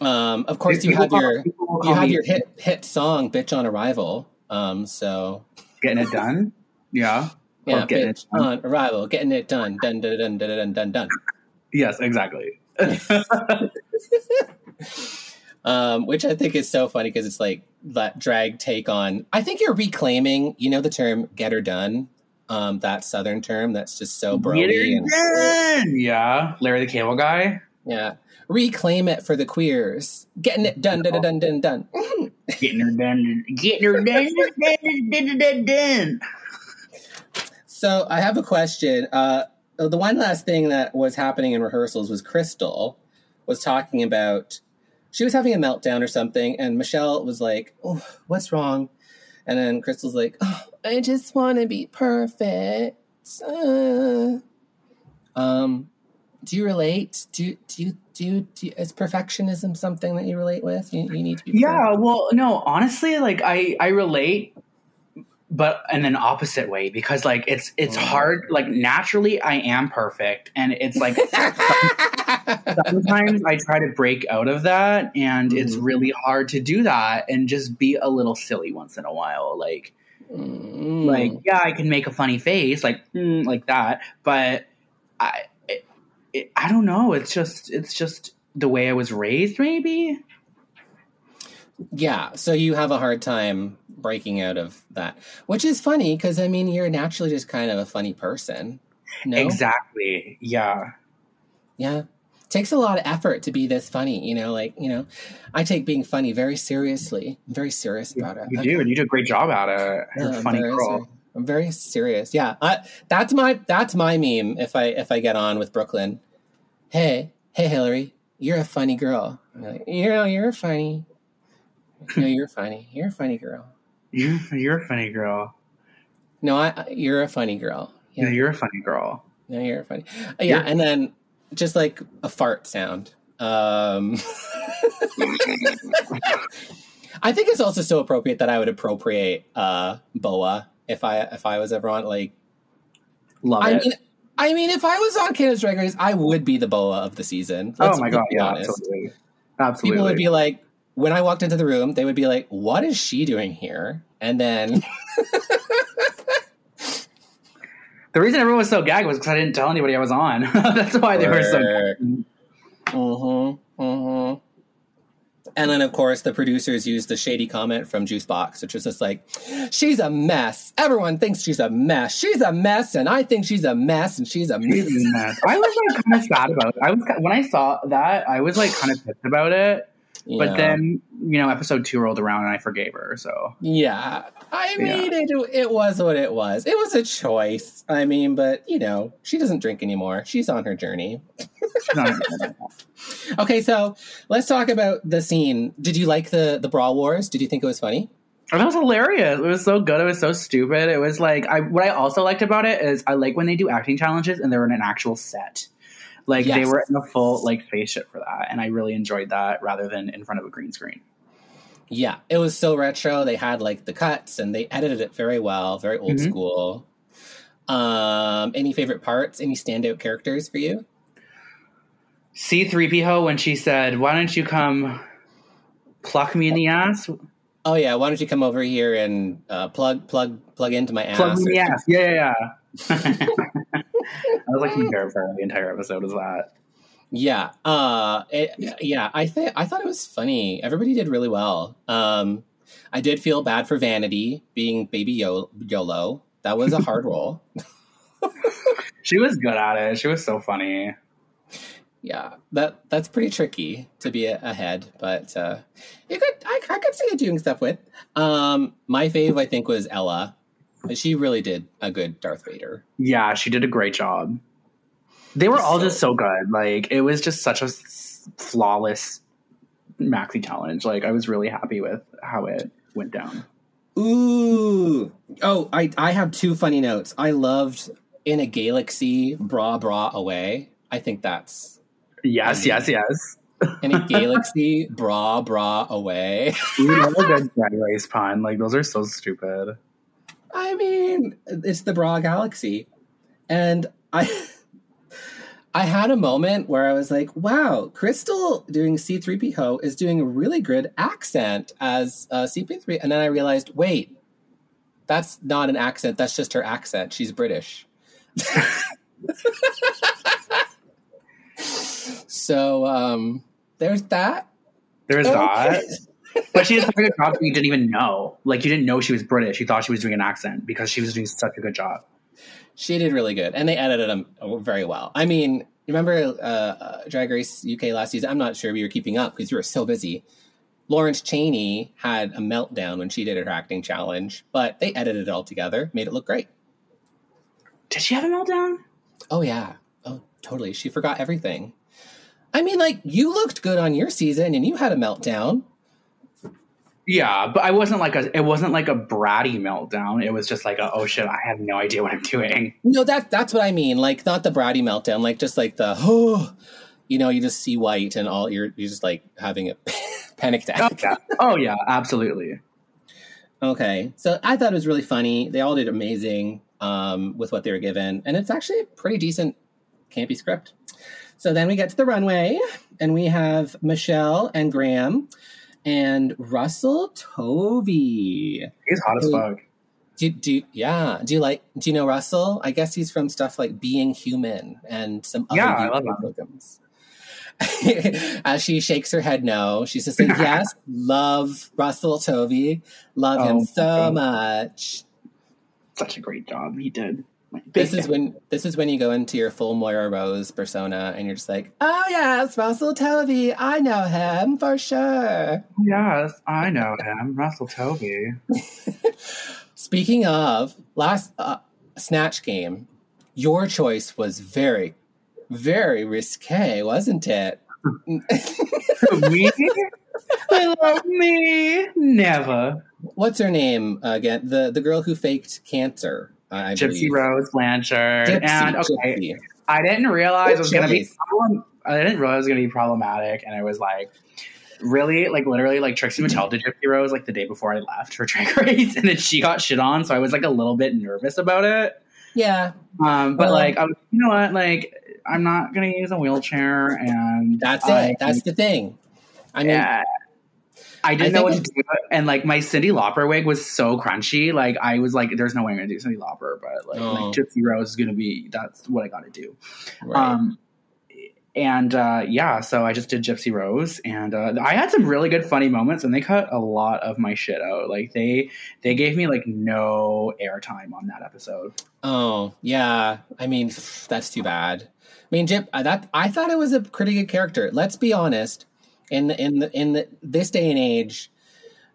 Um, of course, you have your you have your hit hit song "Bitch on Arrival." Um, so getting it done. Yeah. yeah, getting bitch it done. on arrival, getting it done, done, done, done, done, done, done, done. Yes, exactly. Um, which I think is so funny because it's like that drag take on. I think you're reclaiming, you know, the term "get her done." Um, that southern term that's just so Get broy and done. Yeah. Larry the Cable Guy. yeah. Reclaim it for the queers. Getting it done, done, done, done, done. Getting her done. Getting her done, done, done, done. So I have a question. Uh, the one last thing that was happening in rehearsals was Krystal was talking about she was having a meltdown or something, and Michelle was like, oh, "What's wrong?" And then Krystal's like, oh, "I just want to be perfect." Uh. Um, do you relate? Do do you do you, do you, is perfectionism something that you relate with? You, you need to be Yeah, well, no, honestly, like I I relate, but in an opposite way because like it's it's Mm. hard. Like naturally, I am perfect, and it's like sometimes I try to break out of that, and it's Mhm. really hard to do that and just be a little silly once in a while. Like Mm. like yeah, I can make a funny face like mm, like that, but I it, it, I don't know. It's just it's just the way I was raised, maybe. Yeah, so you have a hard time breaking out of that, which is funny because I mean you're naturally just kind of a funny person. No, Exactly. Yeah. yeah, takes a lot of effort to be this funny. You know, like you know, I take being funny very seriously. I'm very serious about it. You I- do, and you do a great job at it. You're a I'm funny very girl. I'm very serious. Yeah, I, that's my that's my meme. If I if I get on with Brooke Lynn, hey hey Hillary, you're a funny girl. Like, you know, you're funny. No, you're funny. You're a funny girl. You, you're a funny girl. No, I, you're a funny girl. Yeah, you're a funny girl. No, you're a funny. Uh, yeah, You're- and then just like a fart sound. Um, I think it's also so appropriate that I would appropriate uh, Boa if I if I was ever on like Love I it. mean I mean if I was on Canada's Drag Race I would be the Boa of the season. Let's- oh my god, yeah, honest. absolutely. Absolutely. People would be like when I walked into the room, they would be like, "What is she doing here?" And then the reason everyone was so gagged was because I didn't tell anybody I was on. That's why they were so. Work. Mm-hmm. Mm-hmm. And then, of course, the producers used the shady comment from Juice Boxx, which was just like, "She's a mess. Everyone thinks she's a mess. She's a mess, and I think she's a mess, and she's a mess." I was like kind of sad about it. I was when I saw that, I was like kind of pissed about it. But then, you know, episode two rolled around and I forgave her. So yeah, I mean, it it was what it was. It was a choice. I mean, but you know, she doesn't drink anymore. She's on her journey. Okay, so let's talk about the scene. Did you like the the bra wars? Did you think it was funny? Oh, that was hilarious. It was so good. It was so stupid. It was like I what I also liked about it is I like when they do acting challenges and they're in an actual set. Like they were in a full like spaceship for that, and I really enjoyed that rather than in front of a green screen. Yeah, it was so retro. They had like the cuts and they edited it very well, very old Mhm. school. Um, any favorite parts? Any standout characters for you? C three PO when she said, "Why don't you come pluck me in the ass? Oh yeah, why don't you come over here and uh, plug plug plug into my ass? Plug me in the ass." Yeah, yeah, yeah. I was like comparing for the entire episode was that. Yeah, uh, it, yeah. I think I thought it was funny. Everybody did really well. Um, I did feel bad for Vanity being Baby Yo- Yolo. That was a hard role. She was good at it. She was so funny. Yeah, that that's pretty tricky to be ahead, but uh, you could I, I could see it doing stuff with. Um, my fave I think was Ella. She really did a good Darth Vader. Yeah, she did a great job. They were all So- just so good. Like it was just such a s- flawless maxi challenge. Like I was really happy with how it went down. Ooh, oh, I I have two funny notes. I loved in a galaxy bra bra away. I think that's Yes, yes, yes. in a galaxy bra bra away. We love a good drag race pun. Like those are so stupid. I mean, it's the bra galaxy, and I I had a moment where I was like, wow, Krystal doing C3PO is doing a really good accent as uh, CP3. And then I realized, wait, that's not an accent. That's just her accent. She's British. so um, there's that. There's Okay. that. But she did such a good job that you didn't even know. Like you didn't know she was British. You thought she was doing an accent because she was doing such a good job. She did really good, and they edited them very well. I mean, remember uh, uh, Drag Race UK last season? I'm not sure if you were keeping up because you were so busy. Lawrence Chaney had a meltdown when she did her acting challenge, but they edited it all together, made it look great. Did she have a meltdown? Oh yeah, oh totally. She forgot everything. I mean, like you looked good on your season, and you had a meltdown. Yeah, but I wasn't like a. It wasn't like a bratty meltdown. It was just like a. Oh shit! I have no idea what I'm doing. No, that that's what I mean. Like not the bratty meltdown, like just like the oh, you know, you just see white and all you're you're just like having a panic Oh attack. yeah. Oh yeah. Absolutely. Okay, so I thought it was really funny. They all did amazing um, with what they were given, and it's actually a pretty decent campy script. So then we get to the runway, and we have Michelle and Graham and Russell Tovey. He's hot as fuck. Do, do yeah? Do you like? Do you know Russell? I guess he's from stuff like Being Human and some other Yeah, I love programs. As she shakes her head, no, she's just like, yes, love Russell Tovey, love Oh, him so much. Such a great job he did. This is when this is when you go into your full Moira Rose persona, and you're just like, oh yes, Russell Tovey, I know him for sure. Yes, I know him, Russell Tovey. Speaking of last uh, snatch game, your choice was very, very risque, wasn't it? me? I love me. Never. What's her name again? The the girl who faked cancer. I I Gypsy believe. Rose Blanchard. Gypsy, and okay, Gypsy. I didn't realize it was going to be. Problem- I didn't realize it was going to be problematic, and I was like, really, like literally, like Trixie Mattel did Gypsy Rose like the day before I left for Drag Race, and then she got shit on, so I was like a little bit nervous about it. Yeah, Um, but Well- like, I was, you know what, like. I'm not gonna use a wheelchair, and that's I- it. That's the thing. I mean, yeah. I didn't I know what to do, and like my Cyndi Lauper wig was so crunchy. Like I was like, "There's no way I'm gonna do Cyndi Lauper," but like, Oh. like Gypsy Rose is gonna be. That's what I got to do. right. Um, and uh, yeah, so I just did Gypsy Rose, and uh, I had some really good funny moments, and they cut a lot of my shit out. Like they they gave me like no airtime on that episode. Oh yeah, I mean that's too bad. I mean, Jip, that I thought it was a pretty good character. Let's be honest. In the, in the, in the, this day and age,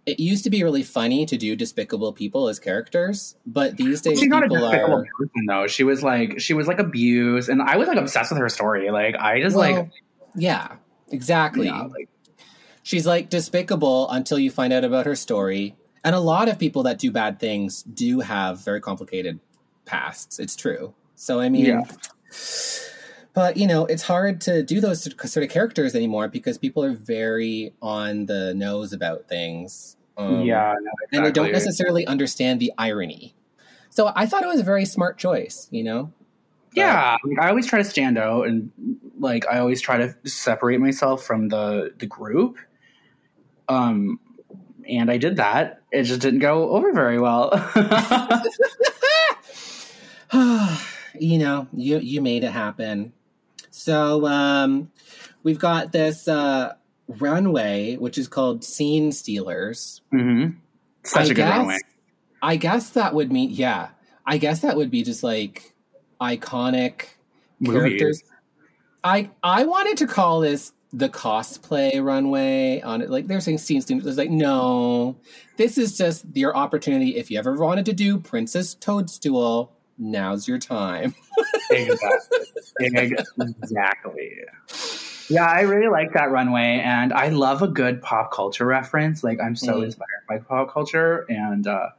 it used to be really funny to do despicable people as characters, but these days She's not a people despicable are. person though. She was like she was like abused, and I was like obsessed with her story. Like I just Well, like yeah, exactly. yeah, like She's like despicable until you find out about her story. And a lot of people that do bad things do have very complicated pasts. It's true. So, I mean, Yeah. But you know, it's hard to do those sort of characters anymore because people are very on the nose about things. Um, yeah, no, And they don't necessarily understand the irony. So I thought it was a very smart choice, you know? Yeah, I always try to stand out, and like I always try to separate myself from the the group. Um, and I did that. It just didn't go over very well. you know, you you made it happen. So um, we've got this uh, runway, which is called Scene Stealers. hmm Such I a good guess, runway. I guess that would mean, yeah. I guess that would be just like iconic Movies. characters. I I wanted to call this the cosplay runway on it. Like they're saying scene stealers. It's like no, this is just your opportunity. If you ever wanted to do Princess Toadstool, now's your time. Exactly. exactly. Yeah, I really like that runway, and I love a good pop culture reference. Like, I'm so Mhm. inspired by pop culture, and uh,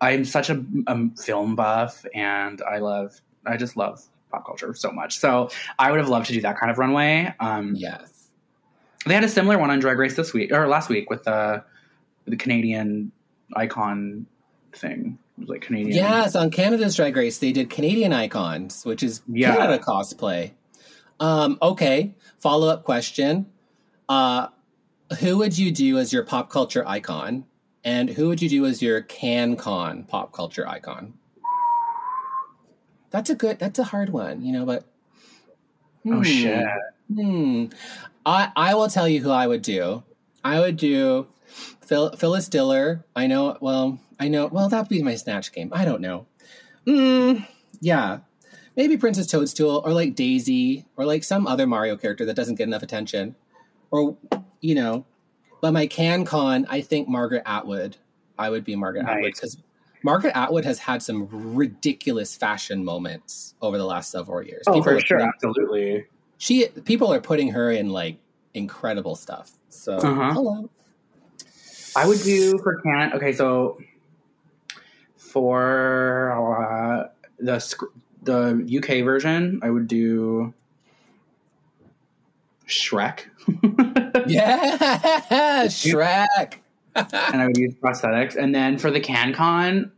I'm such a, a film buff, and I love, I just love pop culture so much. So, I would have loved to do that kind of runway. Um, Yes. They had a similar one on Drag Race this week or last week with the the Canadian icon thing. Like Canadian. Yes, on Canada's Drag Race, they did Canadian icons, which is Yeah. Canada cosplay. Um, okay. Follow up question. Uh, who would you do as your pop culture icon? And who would you do as your CanCon pop culture icon? That's a good, that's a hard one, you know, but. Oh Hmm. shit. Hmm. I I will tell you who I would do. I would do Phil, Phyllis Diller. I know. Well, I know. Well, that'd be my snatch game. I don't know. Mm, yeah, maybe Princess Toadstool or like Daisy or like some other Mario character that doesn't get enough attention, or you know. But my CanCon, I think Margaret Atwood. I would be Margaret Atwood because Margaret Atwood has had some ridiculous fashion moments over the last several years. Oh, for sure, putting- absolutely. she people are putting her in like incredible stuff. So Uh-huh. hello. I would do for Can. Okay, so for uh, the the UK version, I would do Shrek, Yeah, Shrek. and I would use prosthetics. And then for the CanCon,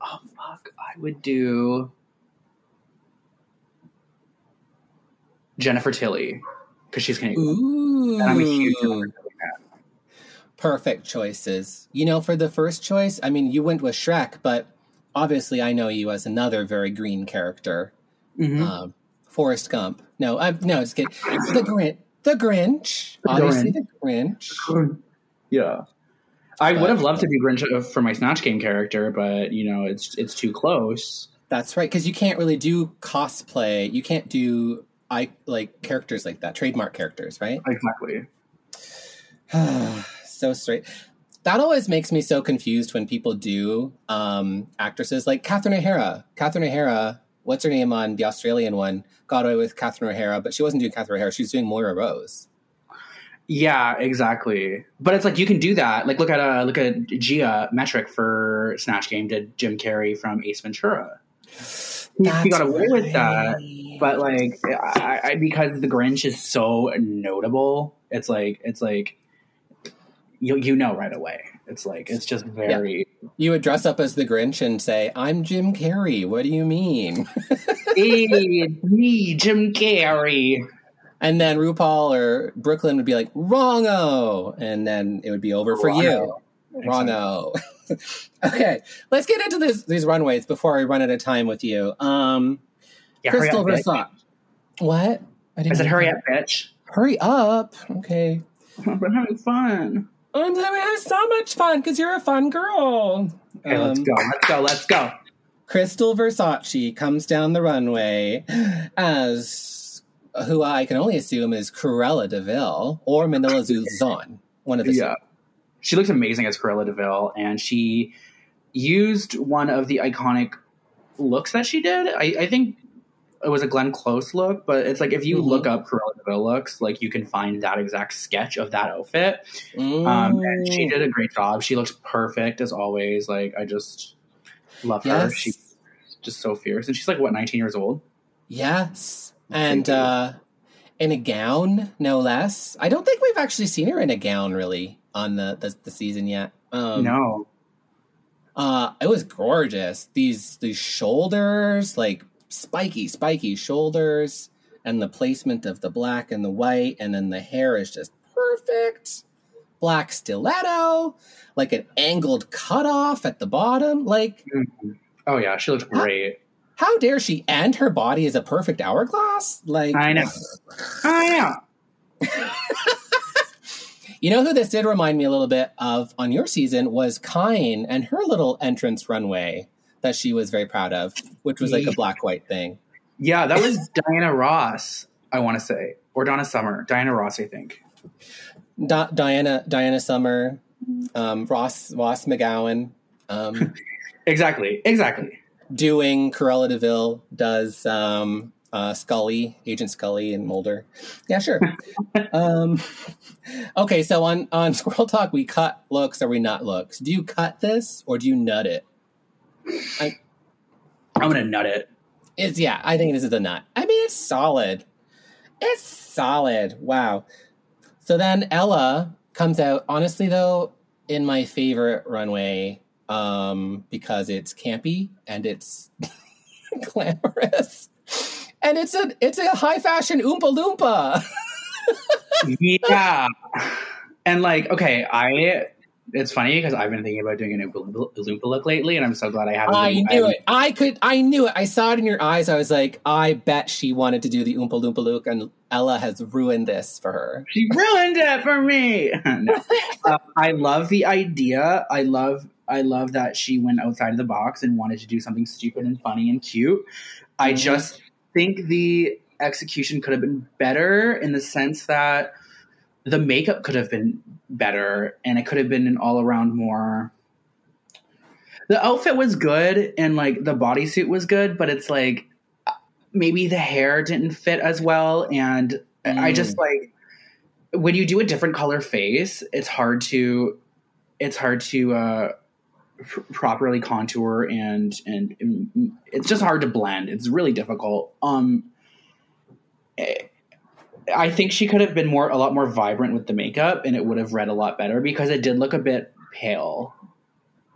oh fuck, I would do Jennifer Tilly because she's Canadian. Ooh, And I'm a huge Jennifer Tilly. Perfect choices. You know, for the first choice, I mean, you went with Shrek, but obviously, I know you as another very green character, Mhm. um, Forrest Gump. No, I, no, it's good. The Grinch. The Grinch. The obviously, Grinch. the Grinch. Yeah. I But- would have loved to be Grinch uh, for my Snatch Game character, but you know, it's it's too close. That's right, because you can't really do cosplay. You can't do I like characters like that, trademark characters, right? Exactly. so straight. That always makes me so confused when people do um, actresses like Catherine O'Hara. Catherine O'Hara, what's her name on the Australian one? Got away with Catherine O'Hara, but she wasn't doing Catherine O'Hara. She was doing Moira Rose. Yeah, exactly. But it's like you can do that. Like look at uh look at Gia Metric for Snatch Game did Jim Carrey from Ace Ventura. He, he got away with that, but like I, I, because the Grinch is so notable, it's like it's like you you know right away. It's like it's just very You would dress up as the Grinch and say, "I'm Jim Carrey." What do you mean? hey, me, Jim Carrey. And then RuPaul or Brooke Lynn would be like, "Wrongo," and then it would be over for you. Wrongo. okay, let's get into this, these runways before I run out of time with you. Um, Yeah, Krystal. Versace. What? I, I said, hurry up, bitch. Hurry up. Okay. We're having fun. I'm having so much fun because you're a fun girl. Okay, let's Um, go. Let's go. Let's go. Krystal Versace comes down the runway as who I can only assume is Cruella de Vil or Manila Luzon. One of the Yeah. She looks amazing as Cruella de Vil, and she used one of the iconic looks that she did. I, I think it was a Glenn Close look, but it's like if you Mhm. look up Cruella de Vil looks, like you can find that exact sketch of that outfit. two. Um, and she Mm. did a great job. She looks perfect as always. Like I just love her. She's just so fierce, and she's like what 19 years old. Yes. And uh in a gown, no less. I don't think we've actually seen her in a gown really on the the, the season yet. Um no, uh it was gorgeous. These these shoulders, like spiky, spiky shoulders, and the placement of the black and the white, and then the hair is just perfect. Black stiletto, like an angled cutoff at the bottom. Like, mm-hmm. oh yeah, she looked great. how dare she? And her body is a perfect hourglass. Like, I know. I know. You know who this did remind me a little bit of on your season was Kine and her little entrance runway that she was very proud of, which was like a black white thing. Yeah, that was Diana Ross, I want to say, or Donna Summer. Diana Ross, I think. Di- Diana Diana Summer, um, Ross Ross McGowan, um, Exactly, exactly. doing Cruella de Vil does um, uh, Scully, Agent Scully, and Mulder. Yeah, sure. um, okay, so on on Squirrel Talk, we cut looks or we not looks. Do you cut this or do you nut it? I'm gonna nut it. It's yeah, I think this is a nut. I mean, it's solid. It's solid. Wow. So then Ella comes out. Honestly, though, in my favorite runway, um, because it's campy and it's glamorous. and it's a it's a high fashion oompa loompa. yeah. And like, okay, I it's funny because I've been thinking about doing an Oompa look lately, and I'm so glad I haven't. I been- knew haven't- it. I could. I knew it. I saw it in your eyes. I was like, I bet she wanted to do the oompa loompa look, and Ella has ruined this for her. She ruined it for me. no. uh, I love the idea. I love. I love that she went outside of the box and wanted to do something stupid and funny and cute. I Mhm. just think the execution could have been better in the sense that the makeup could have been better and it could have been an all around more. The outfit was good and like the bodysuit was good, but it's like maybe the hair didn't fit as well and I just like when you do a different color face, it's hard to it's hard to uh pr- properly contour and, and and it's just hard to blend. It's really difficult. Um eh, I think she could have been more a lot more vibrant with the makeup and it would have read a lot better because it did look a bit pale.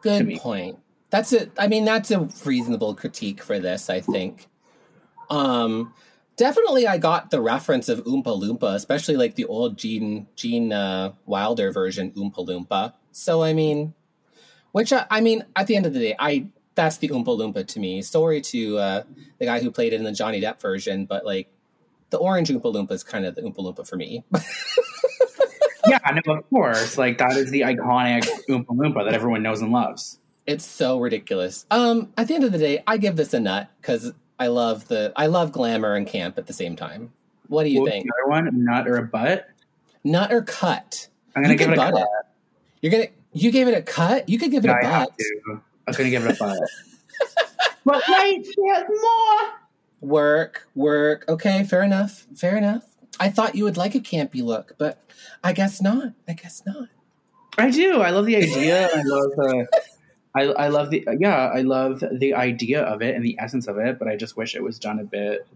Good point. That's it. I mean, that's a reasonable critique for this. I think. Um, definitely, I got the reference of Oompa Loompa, especially like the old Gene Gene uh, Wilder version Oompa Loompa. So I mean, which I, I mean, at the end of the day, I that's the Oompa Loompa to me. Sorry to uh, the guy who played it in the Johnny Depp version, but like the orange Oompa Loompa is kind of the Oompa Loompa for me. yeah, no, of course. Like that is the iconic Oompa Loompa that everyone knows and loves. It's so ridiculous. Um, at the end of the day, I give this a nut because I love the I love glamour and camp at the same time. What do you What think? the other one, nut or a butt? Nut or cut? I'm gonna You give it a butt cut. it. You're gonna you gave it a cut. You could give it Yeah, a I have butt. to. I'm gonna give it a butt. But wait, there's more. Work, work. Okay, fair enough. Fair enough. I thought you would like a campy look, but I guess not. I guess not. I do. I love the idea. I love the. I, I love the yeah. I love the idea of it and the essence of it, but I just wish it was done a bit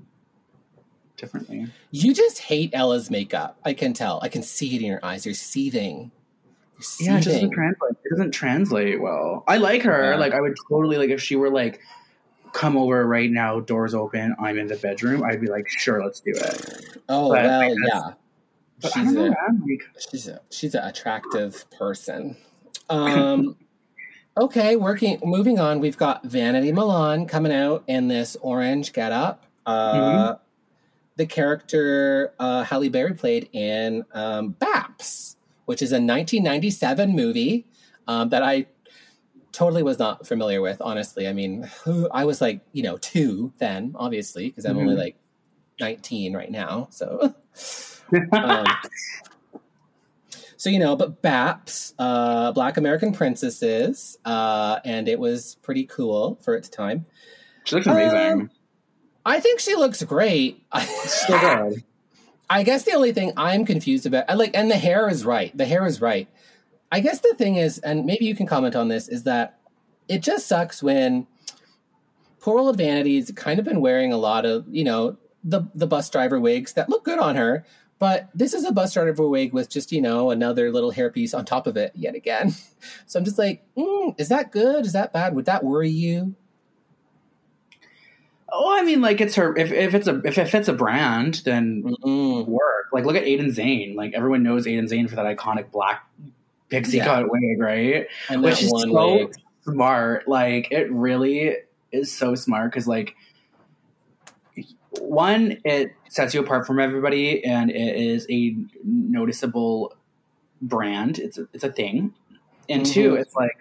differently. You just hate Ella's makeup. I can tell. I can see it in your eyes. You're seething. You're Yeah, it just doesn't translate. It doesn't translate well. I like her. Yeah. Like I would totally like if she were like, "Come over right now, doors open. I'm in the bedroom." I'd be like, "Sure, let's do it." oh but well, yeah. But I She's know, a-. Like, she's a she's an attractive person. Um, okay, working moving on. We've got Vanity Milan coming out in this orange getup. Uh, The character uh, Halle Berry played in um, Baps, which is a 1997 movie um, that I totally was not familiar with. Honestly, I mean, who I was like, you know, two then, obviously, because I'm only Mhm. like 19 right now. So. um, so you know, but BAPS, uh, Black American Princesses, uh, and it was pretty cool for its time. she looks amazing. Um, I think she looks great. so good. I guess the only thing I'm confused about, I like, and the hair is right. The hair is right. I guess the thing is, and maybe you can comment on this, is that it just sucks when poor old Vanity's kind of been wearing a lot of, you know, the the bus driver wigs that look good on her, but this is a bus driver wig with just, you know, another little hairpiece on top of it yet again. So I'm just like, mm, is that good? Is that bad? Would that worry you? Oh, I mean, like it's her. If, if it's a if it fits a brand, then Mm-mm. work. Like look at Aiden Zhane. Like everyone knows Aiden Zhane for that iconic black pixie Yeah. cut wig, right? And Which is one so wig. smart. Like it really is so smart because like one, it sets you apart from everybody, and it is a noticeable brand. It's a, it's a thing. And two, Mhm. it's like,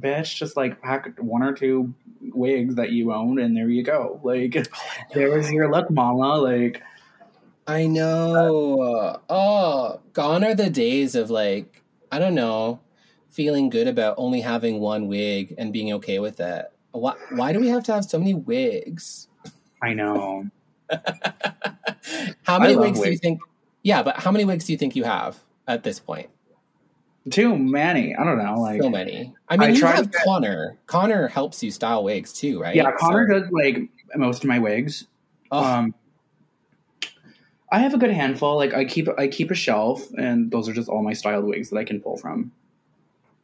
bitch, just like pack one or two wigs that you own, and there you go. Like, there was your look, mama. Like, I know. Oh, gone are the days of like, I don't know, feeling good about only having one wig and being okay with it. Why, why do we have to have so many wigs? I know. How many love wigs do you think? Yeah, but how many wigs do you think you have at this point? Too many. I don't know. Like, So many. I mean, I you have to- Connor. Connor helps you style wigs too, right? yeah, Connor So- does like most of my wigs. Oh, Um, I have a good handful. Like I keep I keep a shelf, and those are just all my styled wigs that I can pull from.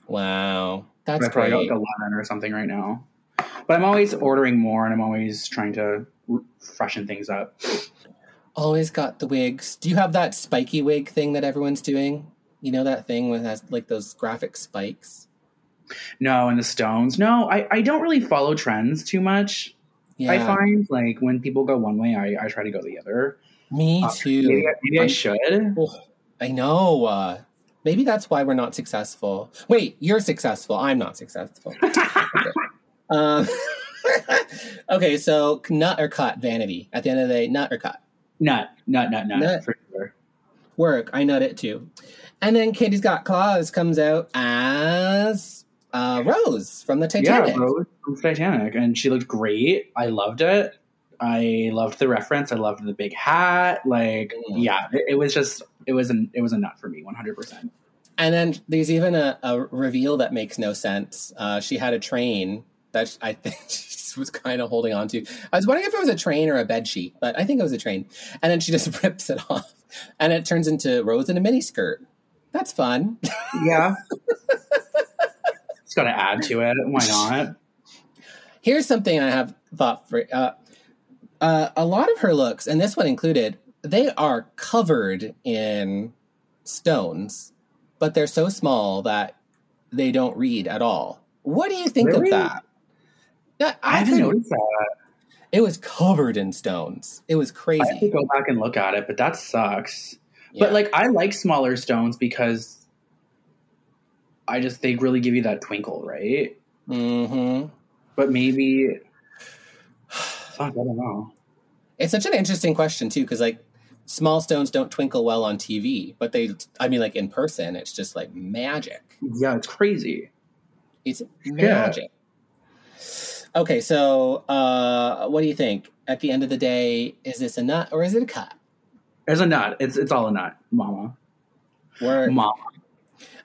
wow, that's I probably got great. like eleven or something right now. But I'm always ordering more, and I'm always trying to freshen things up. Always got the wigs. Do you have that spiky wig thing that everyone's doing? You know that thing with has like those graphic spikes. No, and the stones. No, I, I don't really follow trends too much. Yeah, I find like when people go one way, I, I try to go the other. Me Uh, too. Maybe, I- maybe I should. Oh, I know. Uh, maybe that's why we're not successful. Wait, you're successful. I'm not successful. um, okay, so nut or cut, vanity. At the end of the day, nut or cut. Nut, nut, nut, nut, Nut. for sure. Work. I nut it too. And then Kitty Scott-Claus comes out as uh, Rose from the Titanic. Yeah, Rose from Titanic, and she looked great. I loved it. I loved the reference. I loved the big hat. Like, Mm. yeah, it, it was just it was an it was a nut for me, one hundred percent. And then there's even a, a reveal that makes no sense. Uh, she had a train that I think she was kind of holding on to. I was wondering if it was a train or a bed sheet, but I think it was a train. And then she just rips it off, and it turns into Rose in a miniskirt. That's fun. Yeah, just got to add to it. Why not? Here's something I have thought for uh, uh, a lot of her looks, and this one included. They are covered in stones, but they're so small that they don't read at all. What do you think Really? of that? Yeah, I haven't couldn't- noticed that. It was covered in stones. It was crazy. I have to go back and look at it, but that sucks. Yeah. But like, I like smaller stones because I just they really give you that twinkle, right? hmm But maybe, fuck, I don't know. it's such an interesting question too, because like small stones don't twinkle well on TV, but they, I mean, like in person, it's just like magic. Yeah, it's crazy. It's magic. Okay, so uh, what do you think? At the end of the day, is this a nut or is it a cut? There's a nut. It's it's all a nut, mama. Where Mama.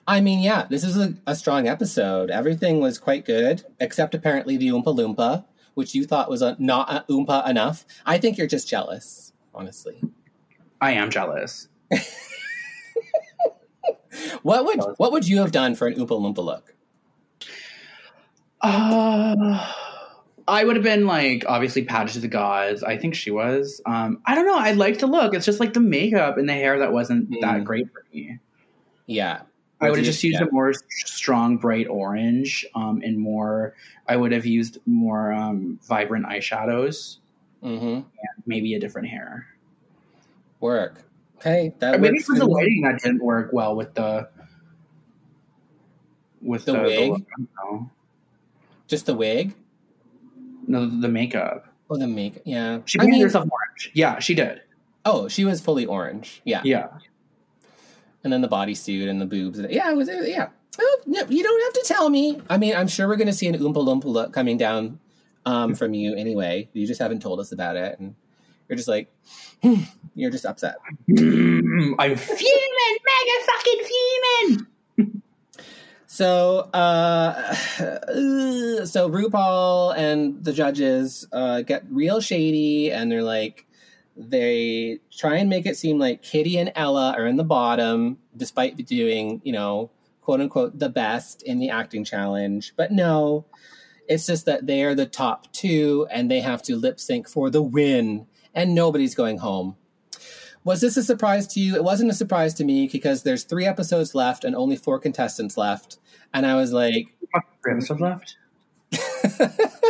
I mean, yeah, this is a, a strong episode. Everything was quite good, except apparently the Oompa Loompa, which you thought was a, not a Oompa enough. I think you're just jealous, honestly. I am jealous. What would what would you have done for an Oompa Loompa look? Uh, I would have been like obviously patted to the gods. I think she was. Um, I don't know. I liked the look. It's just like the makeup and the hair that wasn't that Mm. great for me. Yeah, I would have just used yeah. a more strong, bright orange, um, and more. I would have used more um, vibrant eyeshadows, hmm maybe a different hair. Work. Okay, that maybe was the for lighting that didn't work well with the with The the, wig? I know. Just the wig. No, the makeup. Oh, the makeup. Yeah, She I painted mean, herself orange. Yeah, she did. oh, she was fully orange. Yeah, Yeah. And then the bodysuit and the boobs. And, yeah, it was. it- Yeah. Well, no, you don't have to tell me. I mean, I'm sure we're going to see an Oompa Loompa look coming down um, from you anyway. You just haven't told us about it, and you're just like, hmm, you're just upset. I'm fuming, mega fucking fuming. So, uh, so RuPaul and the judges uh, get real shady, and they're like, they try and make it seem like Kitty and Ella are in the bottom, despite doing, you know, quote unquote, the best in the acting challenge. But no, it's just that they are the top two, and they have to lip sync for the win, and nobody's going home. Was this a surprise to you? It wasn't a surprise to me because there's three episodes left and only four contestants left. And I was like, Three episodes left.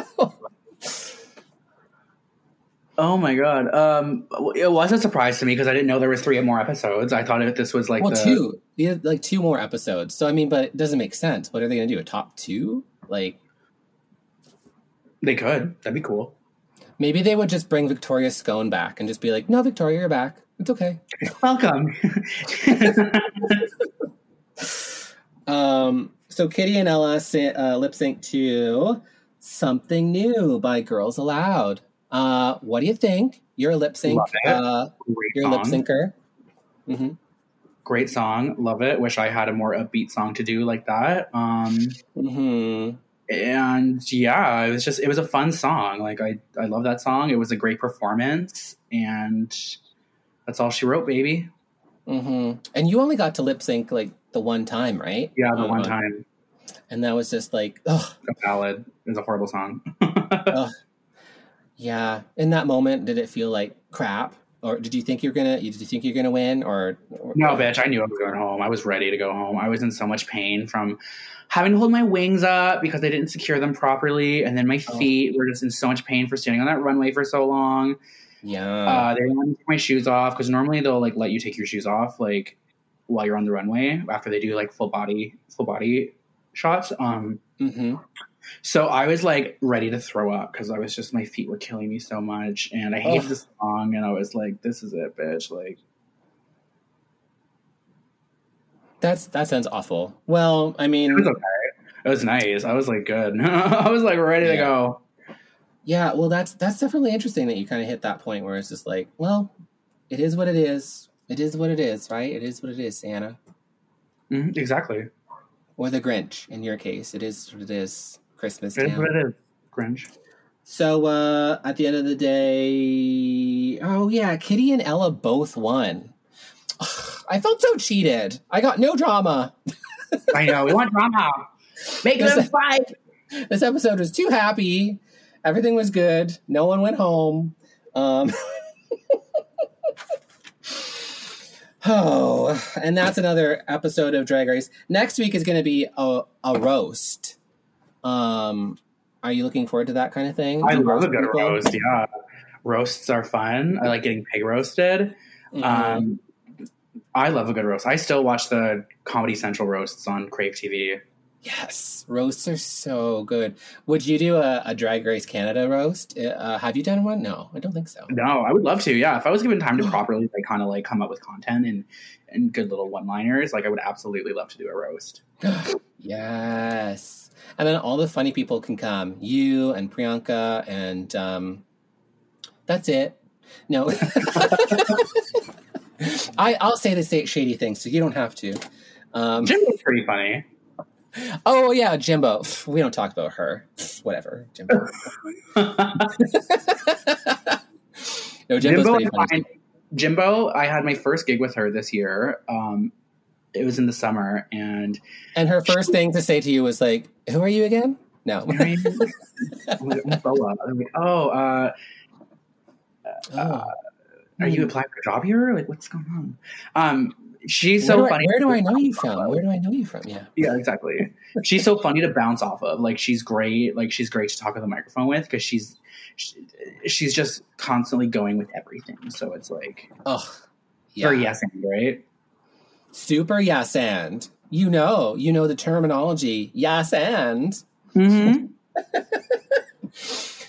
Oh my god! Um, it was a surprise to me because I didn't know there was three more episodes. I thought it, this was like well, the, two. Yeah, like two more episodes. So I mean, but it doesn't make sense. What are they going to do? A top two? Like They could. That'd be cool. maybe they would just bring Victoria Scone back and just be like, "No, Victoria, you're back. It's okay." Welcome. Um, so Kitty and Ella uh, lip sync to "Something New" by Girls Aloud. Uh, what do you think? You're a lip sync. It. Uh, Great you're a lip song. syncer. hmm Great song. Love it. Wish I had a more upbeat song to do like that. Um, hmm and yeah, it was just it was a fun song. Like I I love that song. It was a great performance, and that's all she wrote, baby. hmm And you only got to lip sync like the one time, right? Yeah, the one time. and that was just like, oh, A ballad is a horrible song. yeah. In that moment, did it feel like crap, or did you think you're gonna? Did you think you're gonna win, or, or No, bitch, I knew I was going home. I was ready to go home. I was in so much pain from having to hold my wings up because they didn't secure them properly. And then my Oh. feet were just in so much pain for standing on that runway for so long. Yeah. Uh, they didn't let me take my shoes off because normally they'll like let you take your shoes off like while you're on the runway after they do like full body full body shots. Um, hmm so I was like ready to throw up because I was just my feet were killing me so much, and I hated Ugh. the song, and I was like, "This is it, bitch!" Like, That's that sounds awful. Well, I mean, it was okay. It was nice. I was like, good. I was like ready to go. Yeah, well, that's that's definitely interesting that you kind of hit that point where it's just like, well, it is what it is. It is what it is, right? It is what it is, Santa Mhm, exactly. or the Grinch. In your case, it is what it is. Christmas It is what it is. Grinch. So uh, at the end of the day, oh yeah, Kitty and Ella both won. I felt so cheated. I got no drama. I know. We want drama. Make Yes. them fight. This episode was too happy. Everything was good. No one went home. Um, oh, and that's another episode of Drag Race. Next week is going to be a, a roast. Um, are you looking forward to that kind of thing? I love a good people? roast. Yeah, roasts are fun. I like getting pig roasted. Mhm. Um, I love a good roast. I still watch the Comedy Central roasts on Crave TV. yes, roasts are so good. Would you do a, a Drag Race Canada roast? Uh, have you done one? No, I don't think so. No, I would love to. Yeah, if I was given time to properly like kind of like come up with content and and good little one liners, like I would absolutely love to do a roast. Yes. And then all the funny people can come. You and Priyanka and um that's it. No. I I'll say the shady things so you don't have to. Um Jimbo's pretty funny. oh yeah, Jimbo. We don't talk about her. Whatever. Jimbo. no, Jimbo's Jimbo, pretty funny. I- Jimbo, I had my first gig with her this year. Um, it was in the summer, and And her first thing to say to you was like, "Who are you again?" No. I'm like, "I'm Boa." I'm like, "Oh, uh, Oh. are you applying for a job here? Like, what's going on?" Um, she's so where, do I, funny. where do I know you from? Where do I know you from? Yeah. Yeah, exactly. She's so funny to bounce off of. Like she's great. Like she's great to talk on the microphone with because she's she, she's just constantly going with everything. So it's like Oh. very yes and right. Super yes and. You know, you know the terminology. Yes and. Mm-hmm.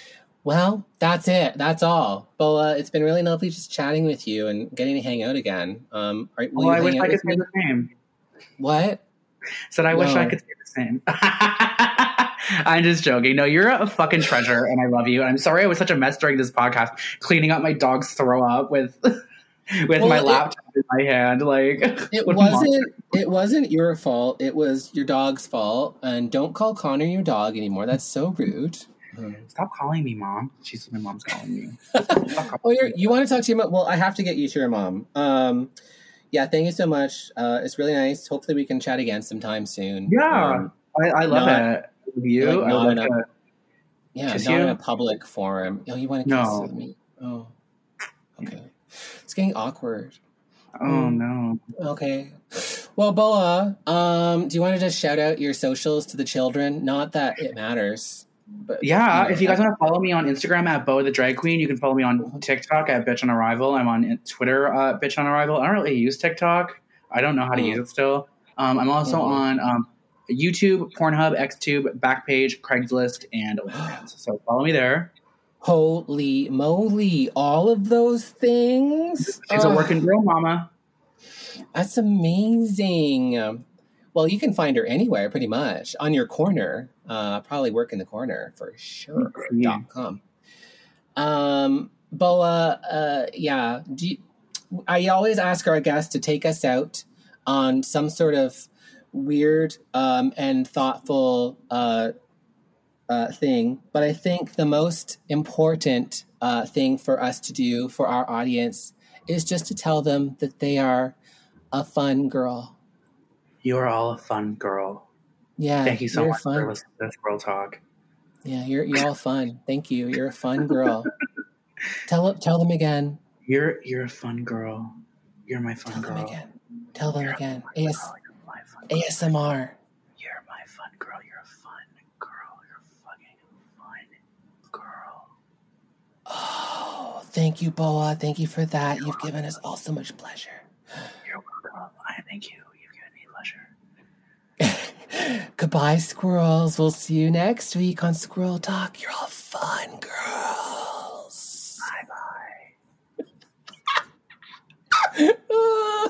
Well, that's it. That's all. Boa, it's been really lovely just chatting with you and getting to hang out again. Um, are, Well, you I wish I could say the same. What? Said I wish I could say the same. I'm just joking. No, you're a fucking treasure, and I love you. And I'm sorry I was such a mess during this podcast, cleaning up my dog's throw up with with Well, my it- laptop in my hand. Like It what a monster. wasn't. It wasn't your fault. It was your dog's fault. And don't call Connor your dog anymore. That's so rude. Stop calling me mom. She's my mom's calling me. Oh, you're, you want to talk to your mom? Well, I have to get you to your mom. Um, yeah, thank you so much. Uh, it's really nice. Hopefully, we can chat again sometime soon. Yeah. Um, I, I love Not- it. With you, like, I would not like in a- to- yeah, Kiss not in a public forum. Oh, you want to kiss No. with me? Oh, okay. It's getting awkward. Oh no. Okay. Well, Boa, um, do you want to just shout out your socials to the children? Not that it matters, but Yeah, know, if you guys want to follow me on Instagram at Bo the Drag Queen, you can follow me on TikTok at Bitch on Arrival. I'm on Twitter uh, Bitch on Arrival. I don't really use TikTok. I don't know how to Mm. use it still. Um, I'm also Mhm. on um, YouTube, Pornhub, XTube, Backpage, Craigslist, and OnlyFans. So follow me there. Holy moly! All of those things. She's a working girl, mama. That's amazing. Well, you can find her anywhere, pretty much on your corner. Uh, probably work in the corner for sure. Yeah. Dot com. Um, Boa, uh, yeah. Do you, I always ask our guests to take us out on some sort of weird um, and thoughtful uh, uh, thing, but I think the most important uh, thing for us to do for our audience is just to tell them that they are a fun girl. You're all a fun girl. Yeah. Thank you so much fun. for listening to this girl Talk. Yeah, you're you're all fun. Thank you. You're a fun girl. tell tell them again. You're you're a fun girl. You're my fun Tell girl. them again. Tell them You're a again. AS. You're my fun girl. ASMR. You're my fun girl. You're a fun girl. You're a fucking fun girl. Oh, thank you, Boa. Thank you for that. You've given us all so much pleasure. You're welcome. I thank you. You've given me pleasure. Goodbye, squirrels. We'll see you next week on Squirrel Talk. You're all fun girls. Bye bye. Ah.